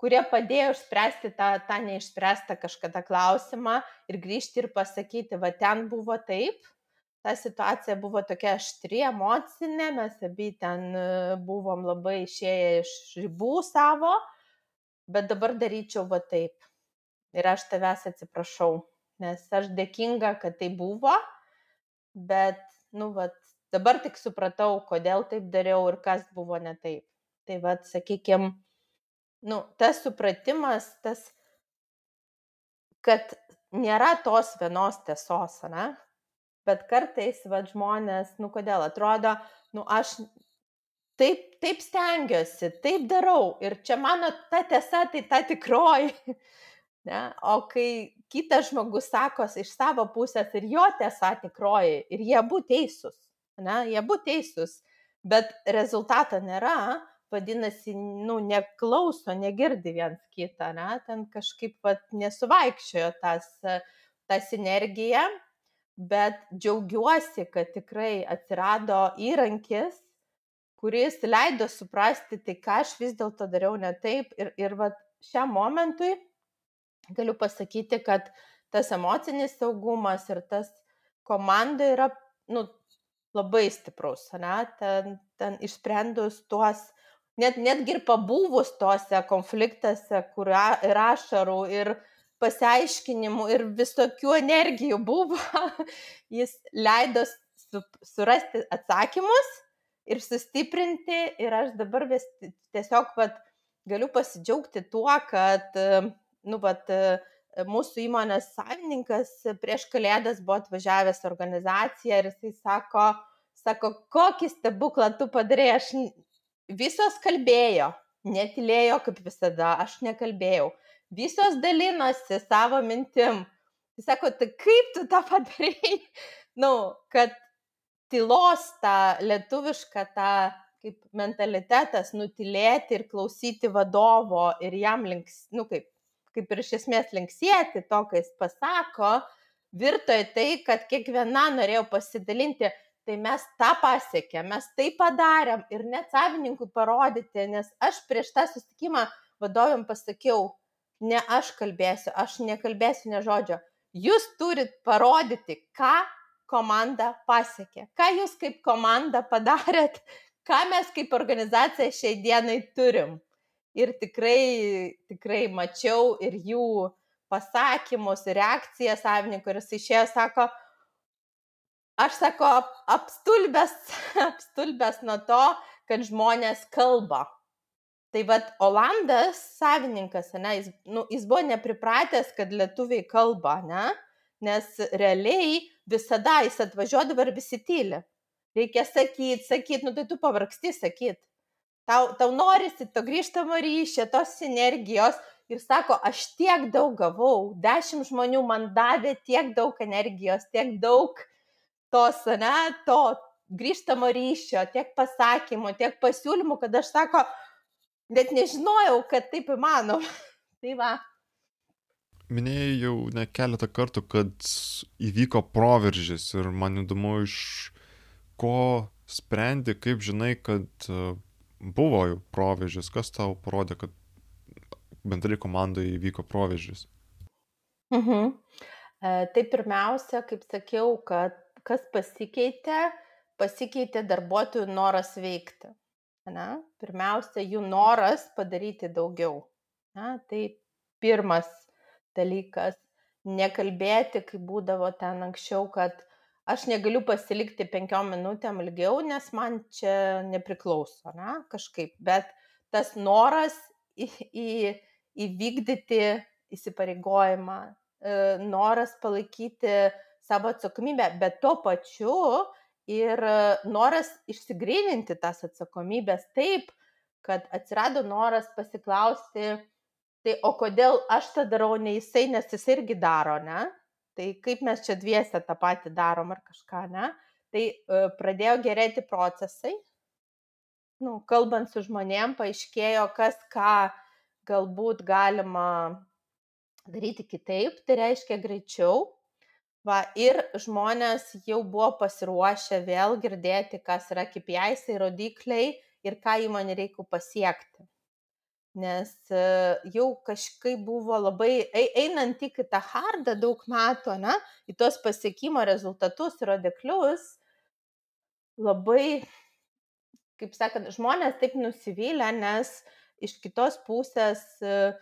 kurie padėjo išspręsti tą, tą neišspręstą kažkada klausimą ir grįžti ir pasakyti, va ten buvo taip, ta situacija buvo tokia aštri, emocinė, mes abi ten e, buvom labai išėję iš ribų savo, bet dabar daryčiau va taip. ir aš tavęs atsiprašau, nes aš dėkinga, kad tai buvo, bet, nu, vat, dabar tik supratau, kodėl taip dariau ir kas buvo ne taip. Tai vad, sakykime, nu, tas supratimas, tas, kad nėra tos vienos tiesos, ne? Bet kartais, vad, žmonės, nu, kodėl atrodo, nu, aš taip, taip stengiuosi, taip darau ir čia mano ta tiesa, tai ta tikroji. Ne? O kai kitas žmogus sako iš savo pusės ir jo tiesa tikroji, ir jie būtų teisūs, ne? jie būtų teisūs, bet rezultato nėra, vadinasi, nu, neklauso, negirdi viens kitą, ne? ten kažkaip vat, nesuvaikščiojo tas, ta sinergija, bet džiaugiuosi, kad tikrai atsirado įrankis, kuris leido suprasti, tai ką aš vis dėlto dariau ne taip. Ir, ir vat, šiam momentui galiu pasakyti, kad tas emocinis saugumas ir tas komanda yra nu, labai stiprus, ne? ten, ten išsprendus tuos, net, netgi ir pabuvus tuose konfliktuose, kur ir ašarų, ir pasiaiškinimų, ir visokių energijų buvo, jis leido su, surasti atsakymus ir sustiprinti ir aš dabar vis tiesiog vat, galiu pasidžiaugti tuo, kad, nu, vat, mūsų įmonės savininkas prieš kalėdas buvo atvažiavęs organizaciją ir jisai sako, sako, kokį stebuklą tu padarai, aš visos kalbėjo, netilėjo kaip visada, aš nekalbėjau, visos dalinosi savo mintim. Jis sako, tai kaip tu tą padarai? Nu, kad tylos tą lietuvišką tą kaip mentalitetas nutilėti ir klausyti vadovo ir jam links, nu kaip, kaip ir iš esmės linksėti to, ką jis pasako, virto į tai, kad kiekviena norėjo pasidalinti, tai mes tą pasiekėm, mes tai padarėm ir net savininkui parodyti, nes aš prieš tą susitikimą vadovėm pasakiau, ne aš kalbėsiu, aš nekalbėsiu ne žodžio, jūs turit parodyti, ką komanda pasiekė? Ką jūs kaip komanda padarėt? Ką mes kaip organizacija šiai dienai turim? Ir tikrai, tikrai mačiau ir jų pasakymus, reakciją savininkų, ir jis išėjo, sako, aš sako, apstulbęs, apstulbęs nuo to, kad žmonės kalba. Tai vad, Olandas savininkas, ne, jis, nu, jis buvo nepripratęs, kad lietuviai kalba, ne, nes realiai visada jis atvažiuodavo ir visi tyli. Reikia sakyti, sakyti, nu tai tu pavargsti sakyti. Tau, tau norisi to grįžtamo ryšio, tos energijos ir sako, aš tiek daug gavau, dešimt žmonių man davė tiek daug energijos, tiek daug tos, ne, to grįžtamo ryšio, tiek pasakymų, tiek pasiūlymų, kad aš sako, net nežinojau, kad taip įmanoma. tai va minėjai jau ne keletą kartų, kad įvyko proveržis ir man įdomu iš ko sprendi, kaip žinai, kad e, buvo jau proveržis, kas tau parodė, kad bendrai komandai įvyko proveržis. Mhm. E, tai pirmiausia, kaip sakiau, kad kas pasikeitė, pasikeitė darbuotojų noras veikti. Ne? Pirmiausia, jų noras padaryti daugiau. Ne? Tai pirmas dalykas nekalbėti, kaip būdavo ten anksčiau, kad aš negaliu pasilikti penkiom minutėm ilgiau, nes man čia nepriklauso, na, kažkaip. Bet tas noras į, į, įvykdyti įsipareigojimą, e, noras palaikyti savo atsakomybę, bet tuo pačiu ir noras išsigryninti tas atsakomybės taip, kad atsirado noras pasiklausti, tai o kodėl aš tą darau, ne jisai, nes jis irgi daro, ne? Tai kaip mes čia dviese tą patį darom ar kažką, ne? Tai uh, pradėjo gerėti procesai. Nu, kalbant su žmonėm, paaiškėjo, kas ką galbūt galima daryti kitaip, tai reiškia greičiau. Va, ir žmonės jau buvo pasiruošę vėl girdėti, kas yra KPIs, rodikliai ir ką įmonė reikia pasiekti. Nes e, jau kažkaip buvo labai, einant tik į tą hardą daug metų, ne, į tos pasiekimo rezultatus ir rodiklius, labai, kaip sakant, žmonės taip nusivylę, nes iš kitos pusės e,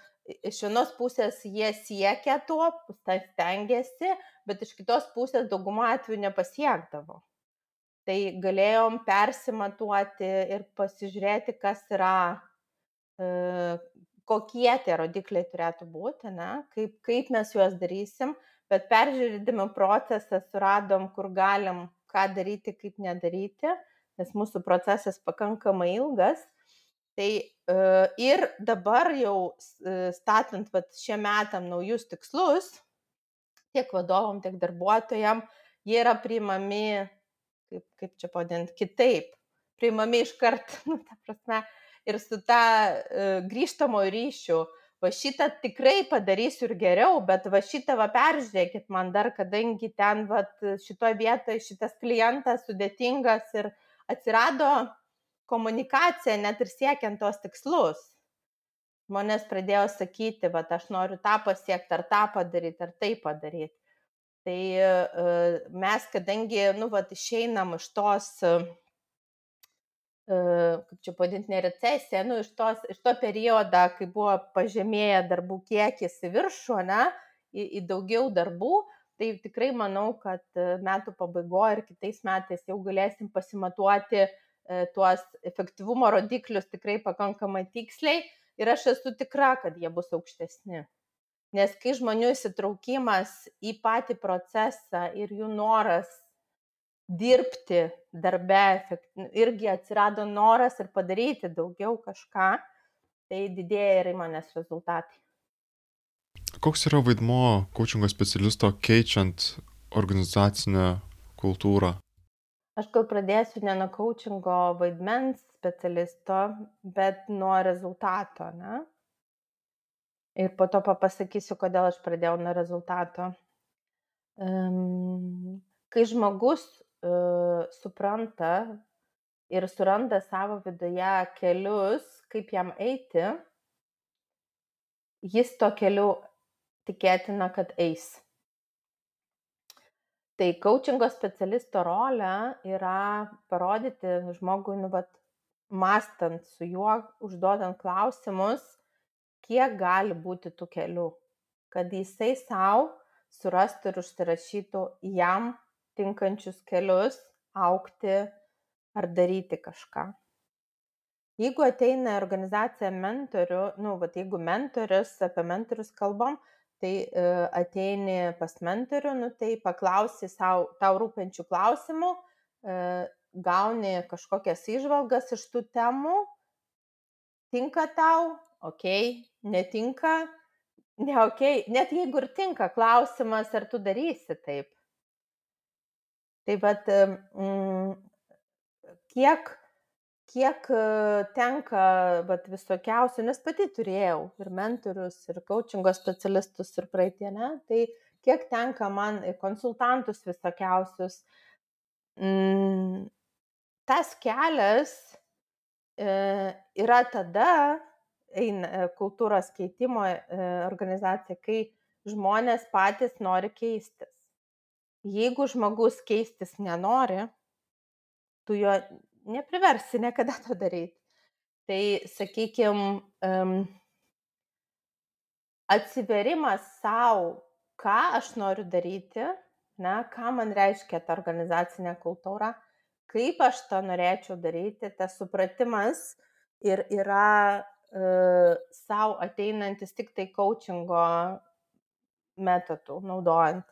iš vienos pusės jie siekia to, stengiasi, bet iš kitos pusės daugumą atvejų nepasiekdavo. Tai galėjom persimatuoti ir pasižiūrėti, kas yra, e, kokie tie rodikliai turėtų būti, ne, kaip, kaip mes juos darysim, bet peržiūrėdami procesą suradom, kur galim ką daryti, kaip nedaryti, nes mūsų procesas pakankamai ilgas. Tai e, ir dabar jau e, statant vat, šiem metam naujus tikslus, tiek vadovom, tiek darbuotojam, jie yra priimami kaip, kaip čia pavadinti, kitaip, priimami iškart, nu, ta prasme, ir su ta uh, grįžtamo ryšiu, va šitą tikrai padarysiu ir geriau, bet va šitą va peržiūrėkit man dar, kadangi ten va šitoje vietoje šitas klientas sudėtingas ir atsirado komunikacija net ir siekiant tos tikslus. Žmonės pradėjo sakyti, va aš noriu tą pasiekti, ar tą padaryti, ar tai padaryti. Tai e, mes, kadangi, nu, va, išeinam iš tos, e, kaip čia padinti, ne recesija, nu, iš, tos, iš to periodą, kai buvo pažemėję darbų kiekis į viršų, ne, į, į daugiau darbų, tai tikrai manau, kad e, metų pabaigoje ir kitais metais jau galėsim pasimatuoti tuos efektyvumo rodiklius tikrai pakankamai tiksliai ir aš esu tikra, kad jie bus aukštesni nes kai žmonių įsitraukimas į patį procesą ir jų noras dirbti darbe, irgi atsirado noras ir padaryti daugiau kažką, tai didėja ir įmonės rezultatai. Koks yra vaidmo coachingo specialisto keičiant organizacinę kultūrą? Aš gal pradėsiu ne nuo coachingo vaidmens specialisto, bet nuo rezultato. Ne? ir po to pasakysiu, kodėl aš pradėjau nuo rezultato. Um, kai žmogus uh, supranta ir suranda savo viduje kelius, kaip jam eiti, jis to keliu tikėtina, kad eis. Tai coachingo specialisto rolė yra parodyti žmogui, nu, vat, mastant su juo, užduodant klausimus, kiek gali būti tų kelių, kad jisai savo surastų ir užsirašytų jam tinkančius kelius aukti ar daryti kažką. Jeigu ateina organizacija mentorių, nu, va, jeigu mentorius, apie mentorius kalbam, tai e, ateini pas mentorių, nu, tai paklausi savo, tau rūpenčių klausimų, e, gauni kažkokias išvalgas iš tų temų, tinka tau, ok, netinka, ne ok, net jeigu ir tinka, klausimas, ar tu darysi taip. Tai vad, mm, kiek, kiek e, tenka vat, visokiausių, nes pati turėjau ir mentorius, ir coachingo specialistus, ir praeitie, ne? tai kiek tenka man konsultantus visokiausius. Mm, tas kelias e, yra tada, eina e, kultūros keitimo organizacija, kai žmonės patys nori keistis. Jeigu žmogus keistis nenori, tu jo nepriversi niekada to daryti. Tai, sakykime, um, atsiverimas savo, ką aš noriu daryti, ne, ką man reiškia ta organizacinė kultūra, kaip aš to norėčiau daryti, tas supratimas ir yra sau ateinantis tik tai coachingo metodų naudojant.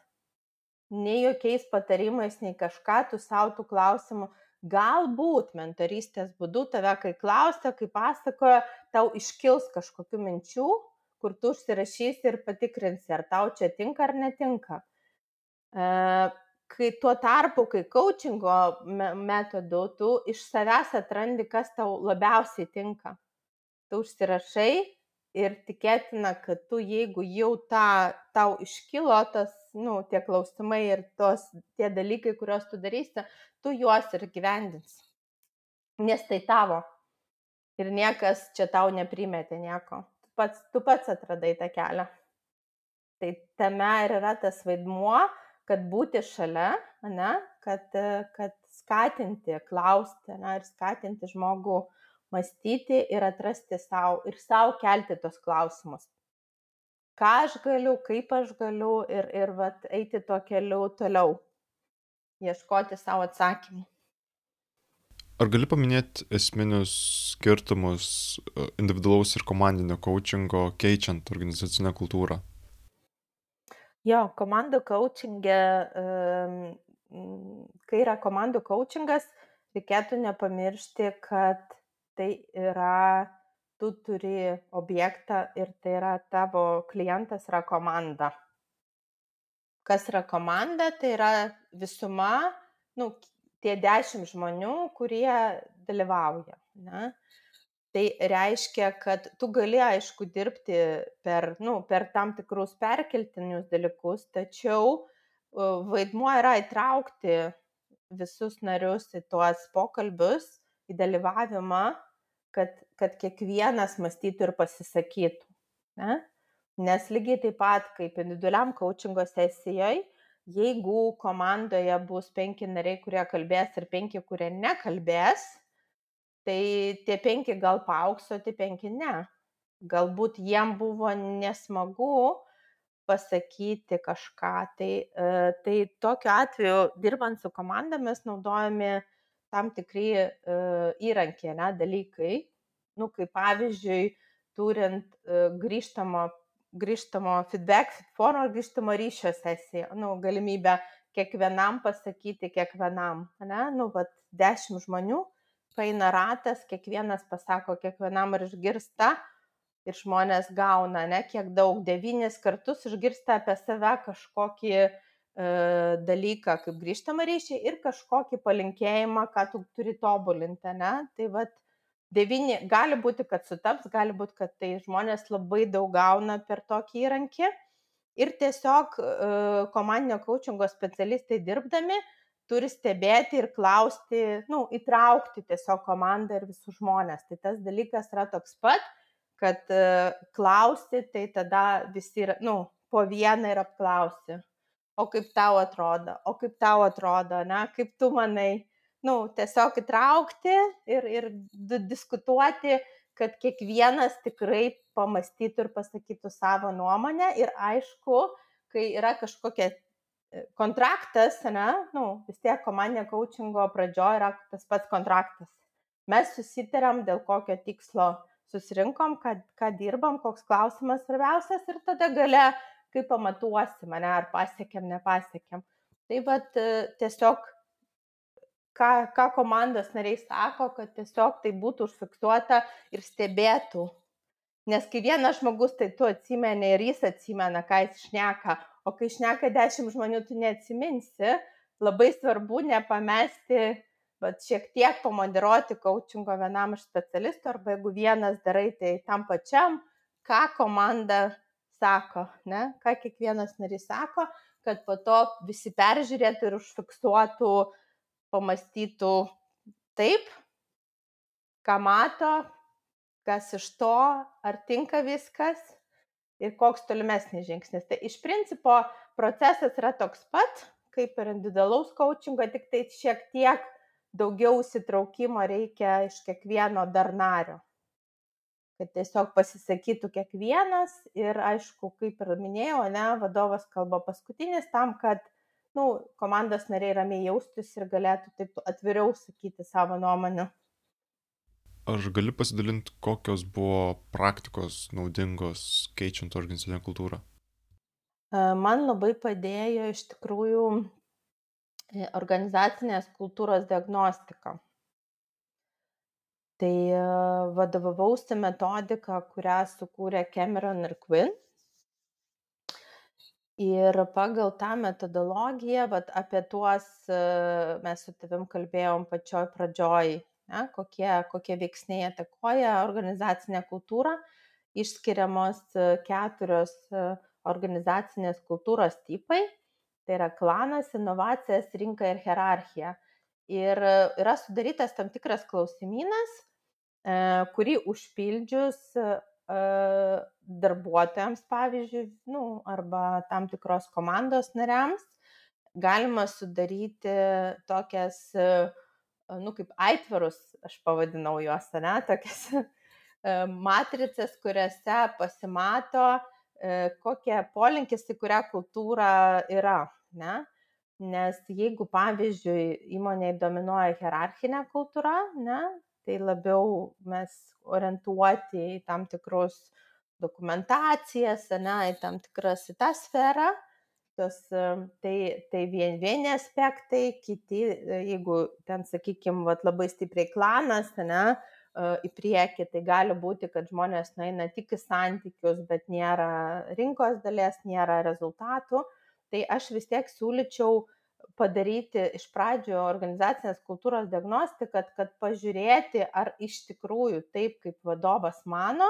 Nei jokiais patarimais, nei kažką, tu savo tų klausimų, galbūt mentorystės būdu tave, kai klausia, kai pasakoja, tau iškils kažkokių minčių, kur tu užsirašysi ir patikrinsi, ar tau čia tinka ar netinka. Kai tuo tarpu, kai coachingo metodu, tu iš savęs atrandi, kas tau labiausiai tinka tu užsirašai ir tikėtina, kad tu, jeigu jau ta, tau iškilo tas, nu, tie klausimai ir tos, tie dalykai, kuriuos tu darysi, tu juos ir gyvendinsi. Nes tai tavo. Ir niekas čia tau neprimetė nieko. Tu pats, tu pats atradai tą kelią. Tai tame ir yra tas vaidmuo, kad būti šalia, ne, kad, kad skatinti, klausti ne, ir skatinti žmogų mąstyti ir atrasti sau ir sau kelti tos klausimus. Ką aš galiu, kaip aš galiu ir, ir vat, eiti tuo keliu toliau, ieškoti savo atsakymų. Ar gali paminėti esminius skirtumus e, individualaus ir komandinio coachingo keičiant organizacinę kultūrą? Jo, komandų coachingė, kai yra komandų coachingas, reikėtų nepamiršti, kad tai yra, tu turi objektą ir tai yra tavo klientas yra komanda. Kas yra komanda, tai yra visuma, nu, tie dešimt žmonių, kurie dalyvauja. Ne? Tai reiškia, kad tu gali, aišku, dirbti per, nu, per tam tikrus perkeltinius dalykus, tačiau vaidmuo yra įtraukti visus narius į tuos pokalbius, į dalyvavimą, kad, kad kiekvienas mąstytų ir pasisakytų. Ne? Nes lygiai taip pat kaip individualiam coachingo sesijoje, jeigu komandoje bus penki nariai, kurie kalbės ir penki, kurie nekalbės, tai tie penki gal paauks, o tie penki ne. Galbūt jiem buvo nesmagu pasakyti kažką. Tai, e, tai tokiu atveju, dirbant su komandomis, naudojami tam tikri e, įrankiai, ne, dalykai. Nu, kaip pavyzdžiui, turint e, grįžtamo grįžtamo feedback forumo grįžtamo ryšio sesija, nu, galimybę kiekvienam pasakyti, kiekvienam, ne, nu, vat, dešimt žmonių, paina ratas, kiekvienas pasako kiekvienam ir išgirsta ir žmonės gauna, ne, kiek daug, devynis kartus išgirsta apie save kažkokį e, dalyką kaip grįžtamą ryšį ir kažkokį palinkėjimą, ką tu turi tobulinti, ne, tai vat, devyni gali būti kad sutaps gali būt kad tai žmonės labai daug gauna per tokį įrankį ir tiesiog e, komandinio kaučingo specialistai dirbdami turi stebėti ir klausti, nu, įtraukti tiesiog komandą ir visus žmonės. Tai tas dalykas yra toks pat, kad e, klausti, tai tada visi, yra, nu, po vieną ir apklausi. O kaip tau atrodo, o kaip tau atrodo, ne, kaip tu manai, nu, tiesiog įtraukti ir, ir diskutuoti, kad kiekvienas tikrai pamastytų ir pasakytų savo nuomonę. Ir aišku, kai yra kažkokia e, kontraktas, ne, nu, vis tiek komandinė coachingo pradžioje yra tas pats kontraktas. Mes susitarėm, dėl kokio tikslo susirinkom, kad, ką dirbam, koks klausimas svarbiausias ir tada gale, kaip pamatuosi mane, ar pasiekėm, nepasiekėm. Tai vad e, tiesiog ką, ką komandos nariai sako, kad tiesiog tai būtų užfiksuota ir stebėtų. Nes kai vienas žmogus, tai tu atsimeni ir jis atsimena, ką jis šneka, o kai šneka dešimt žmonių, tu neatsiminsi, labai svarbu nepamesti, bet šiek tiek pamoderuoti coachingo vienam iš specialistų, arba jeigu vienas darai, tai tam pačiam, ką komanda sako, ne? ką kiekvienas narys sako, kad po to visi peržiūrėtų ir užfiksuotų pamastytų taip, ką mato, kas iš to, ar tinka viskas ir koks tolimesnis žingsnis. Tai iš principo procesas yra toks pat, kaip ir individualaus coachingo, tik tai šiek tiek daugiau įsitraukimo reikia iš kiekvieno dar nario. Kad tiesiog pasisakytų kiekvienas ir aišku, kaip ir minėjau, ne, vadovas kalba paskutinis tam, kad nu, komandos nariai ramiai jaustis ir galėtų taip atviriau sakyti savo nuomonę. Aš galiu pasidalinti, kokios buvo praktikos naudingos keičiant organizacinę kultūrą? E, man labai padėjo iš tikrųjų e, organizacinės kultūros diagnostika. Tai e, vadovavausi metodiką, kurią sukūrė Cameron ir Quinn ir pagal tą metodologiją vat apie tuos e, mes su tavim kalbėjom pačioj pradžioj ne, kokie, kokie veiksniai atakuoja organizacinę kultūrą, išskiriamos e, keturios organizacinės kultūros tipai. Tai yra klanas, inovacijas, rinka ir hierarchija. Ir yra sudarytas tam tikras klausimynas, kurį užpildžius darbuotojams, pavyzdžiui, nu, arba tam tikros komandos nariams, galima sudaryti tokias, nu, kaip aitvarus, aš pavadinau juos, ne, tokias matricas, kuriuose pasimato kokie polinkis į kurią kultūrą yra, ne? Nes jeigu, pavyzdžiui, įmonėje dominuoja hierarchinė kultūra, ne, tai labiau mes orientuoti į tam tikrus dokumentacijas, ne, į tam tikras į tą sferą, tos, tai, tai vien, vieni aspektai, kiti, jeigu ten, sakykime, labai stipriai klanas, ne, į priekį, tai gali būti, kad žmonės nueina tik į santykius, bet nėra rinkos dalies, nėra rezultatų. Tai aš vis tiek siūlyčiau padaryti iš pradžio organizacinės kultūros diagnostiką, kad, kad pažiūrėti, ar iš tikrųjų taip, kaip vadovas mano,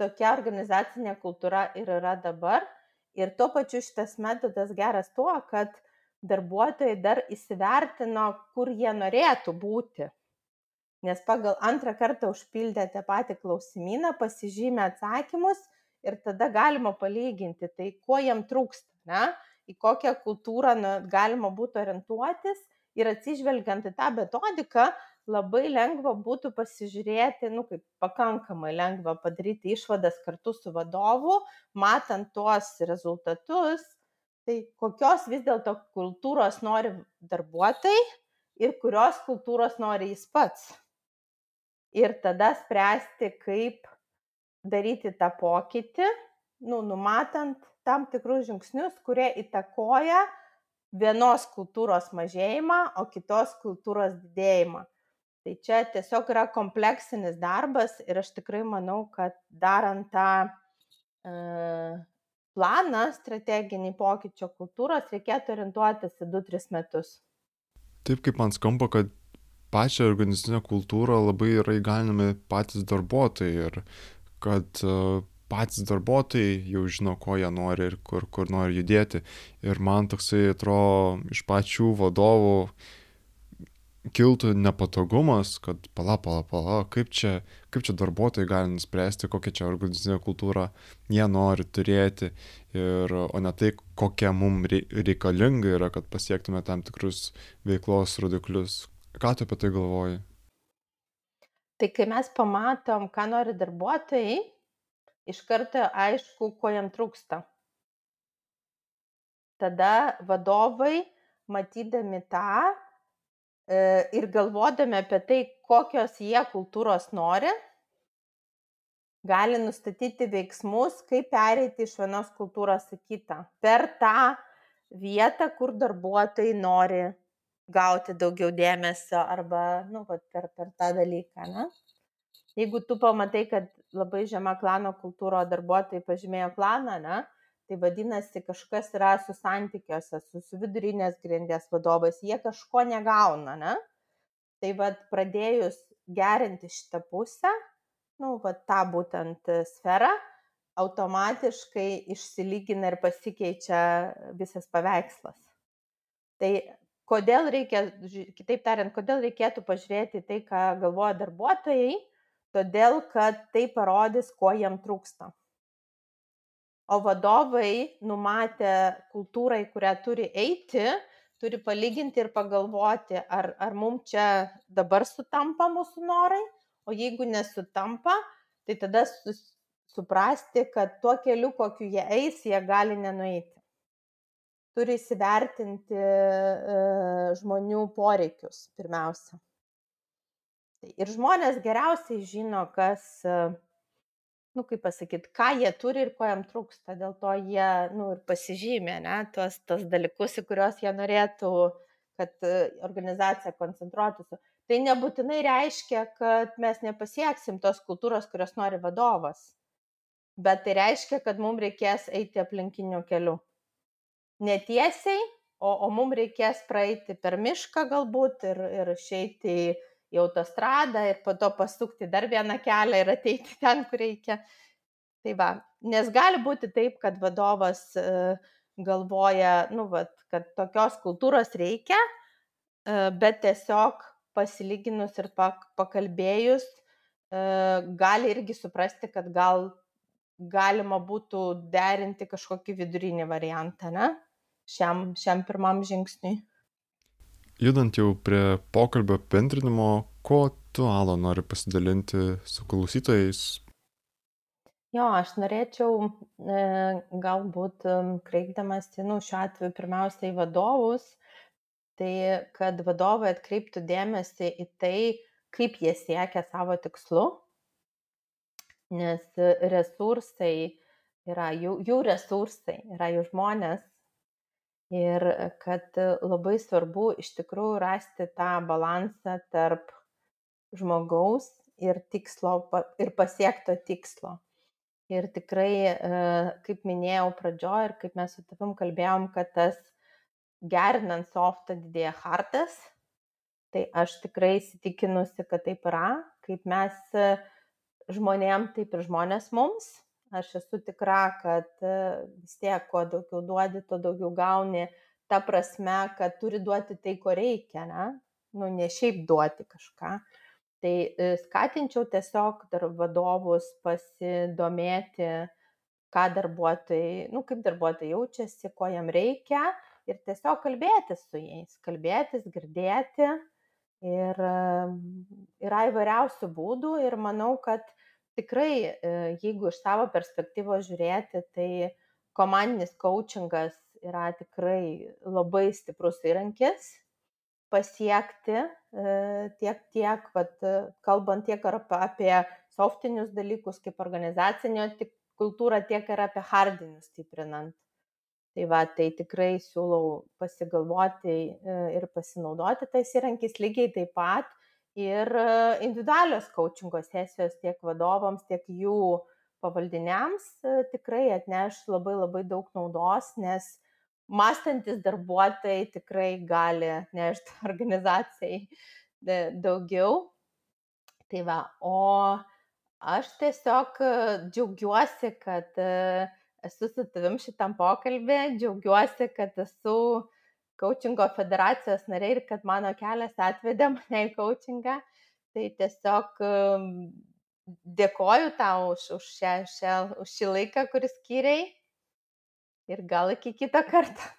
tokia organizacinė kultūra ir yra dabar. Ir tuo pačiu šitas metodas geras tuo, kad darbuotojai dar įsivertino, kur jie norėtų būti nes pagal antrą kartą užpildę tą patį klausimyną pasižymė atsakymus ir tada galima palyginti, tai kuo jam trūksta, ne? Į kokią kultūrą na, galima būtų orientuotis ir atsižvelgiant į tą metodiką, labai lengva būtų pasižiūrėti, nu kaip pakankamai lengva padaryti išvadas kartu su vadovu, matant tuos rezultatus, tai kokios vis dėlto kultūros nori darbuotojai ir kurios kultūros nori jis pats? Ir tada spręsti, kaip daryti tą pokytį, nu, numatant tam tikrus žingsnius, kurie įtakoja vienos kultūros mažėjimą, o kitos kultūros didėjimą. Tai čia tiesiog yra kompleksinis darbas ir aš tikrai manau, kad darant tą e, planą strateginį pokyčio kultūros reikėtų orientuotis į 2-3 metus. Taip kaip man skamba, kad pačią organizacinę kultūrą labai yra įgalinami patys darbuotojai ir kad e, patys darbuotojai jau žino, ko jie nori ir kur, kur nori judėti. Ir man toksai atrodo iš pačių vadovų kiltų nepatogumas, kad pala, pala, pala, kaip čia, kaip čia darbuotojai gali nuspręsti, kokią čia organizacinę kultūrą jie nori turėti, ir, o ne tai, kokia mums reikalinga yra, kad pasiektume tam tikrus veiklos rodiklius, Ką tu apie tai galvoji? Tai kai mes pamatom, ką nori darbuotojai, iš karto aišku, ko jam trūksta. Tada vadovai, matydami tą e, ir galvodami apie tai, kokios jie kultūros nori, gali nustatyti veiksmus, kaip pereiti iš vienos kultūros į kitą. Per tą vietą, kur darbuotojai nori gauti daugiau dėmesio arba, nu, per, per tą dalyką, ne? Jeigu tu pamatai, kad labai žema klano kultūro darbuotojai pažymėjo klaną, ne, tai vadinasi, kažkas yra su santykiuose, su, su vidurinės grindės vadovais, jie kažko negauna, ne? Tai vad pradėjus gerinti šitą pusę, nu, va tą būtent sferą, automatiškai išsilygina ir pasikeičia visas paveikslas. Tai kodėl reikia, kitaip tariant, kodėl reikėtų pažiūrėti tai, ką galvoja darbuotojai, todėl kad tai parodys, ko jam trūksta. O vadovai numatę kultūrą, į kurią turi eiti, turi palyginti ir pagalvoti, ar, ar mums čia dabar sutampa mūsų norai, o jeigu nesutampa, tai tada suprasti, kad tuo keliu, kokiu jie eis, jie gali nenueiti turi įsivertinti e, žmonių poreikius pirmiausia. Ir žmonės geriausiai žino, kas, e, nu, kaip pasakyti, ką jie turi ir ko jam trūksta. Dėl to jie, nu, ir pasižymė, ne, tuos, tuos dalykus, į kuriuos jie norėtų, kad e, organizacija koncentruotųsi. Tai nebūtinai reiškia, kad mes nepasieksim tos kultūros, kurios nori vadovas. Bet tai reiškia, kad mums reikės eiti aplinkiniu keliu netiesiai, o, o mums reikės praeiti per mišką galbūt ir, ir išeiti į, į autostradą ir po to pasukti dar vieną kelią ir ateiti ten, kur reikia. Tai va, nes gali būti taip, kad vadovas e, galvoja, nu, vat, kad tokios kultūros reikia, e, bet tiesiog pasilyginus ir pakalbėjus, e, gali irgi suprasti, kad gal galima būtų derinti kažkokį vidurinį variantą, ne? šiam, šiam pirmam žingsniui. Judant jau prie pokalbio apibendrinimo, ko tu, Alo, nori pasidalinti su klausytojais? Jo, aš norėčiau e, galbūt kreipdamasi, nu, šiuo atveju pirmiausia į vadovus, tai kad vadovai atkreiptų dėmesį į tai, kaip jie siekia savo tikslu, nes resursai yra jų, jų resursai, yra jų žmonės. Ir kad labai svarbu iš tikrųjų rasti tą balansą tarp žmogaus ir tikslo ir pasiekto tikslo. Ir tikrai, e, kaip minėjau pradžioje ir kaip mes su tavim kalbėjom, kad tas gerinant softą didėja hartas, tai aš tikrai įsitikinusi, kad taip yra, kaip mes e, žmonėm, taip ir žmonės mums. Aš esu tikra, kad e, vis tiek, kuo daugiau duodi, tuo daugiau gauni, ta prasme, kad turi duoti tai, ko reikia, ne? Nu, ne šiaip duoti kažką. Uh, tai e, skatinčiau tiesiog dar vadovus pasidomėti, ką darbuotojai, nu, kaip darbuotojai jaučiasi, ko jam reikia ir tiesiog kalbėtis su jais, kalbėtis, girdėti. Ir yra įvairiausių būdų ir manau, kad tikrai, e, jeigu iš savo perspektyvos žiūrėti, tai komandinis coachingas yra tikrai labai stiprus įrankis pasiekti e, tiek, tiek, vat, kalbant tiek apie softinius dalykus, kaip organizacinio kultūrą, tiek ir apie hardinius stiprinant. Tai va, tai tikrai siūlau pasigalvoti e, ir pasinaudoti tais įrankiais lygiai taip pat ir e, individualios coachingo sesijos tiek vadovams, tiek jų pavaldiniams tikrai atneš labai labai daug naudos, nes mąstantis darbuotojai tikrai gali atnešti organizacijai daugiau. Tai va, o aš tiesiog e, džiaugiuosi, kad e, esu su tavim šitam pokalbė, džiaugiuosi, kad esu coachingo federacijos narė ir kad mano kelias atvedė mane į coachingą. Tai tiesiog e, dėkoju tau už, už, šią, šią, už šį laiką, kuris skiriai ir gal iki kito karto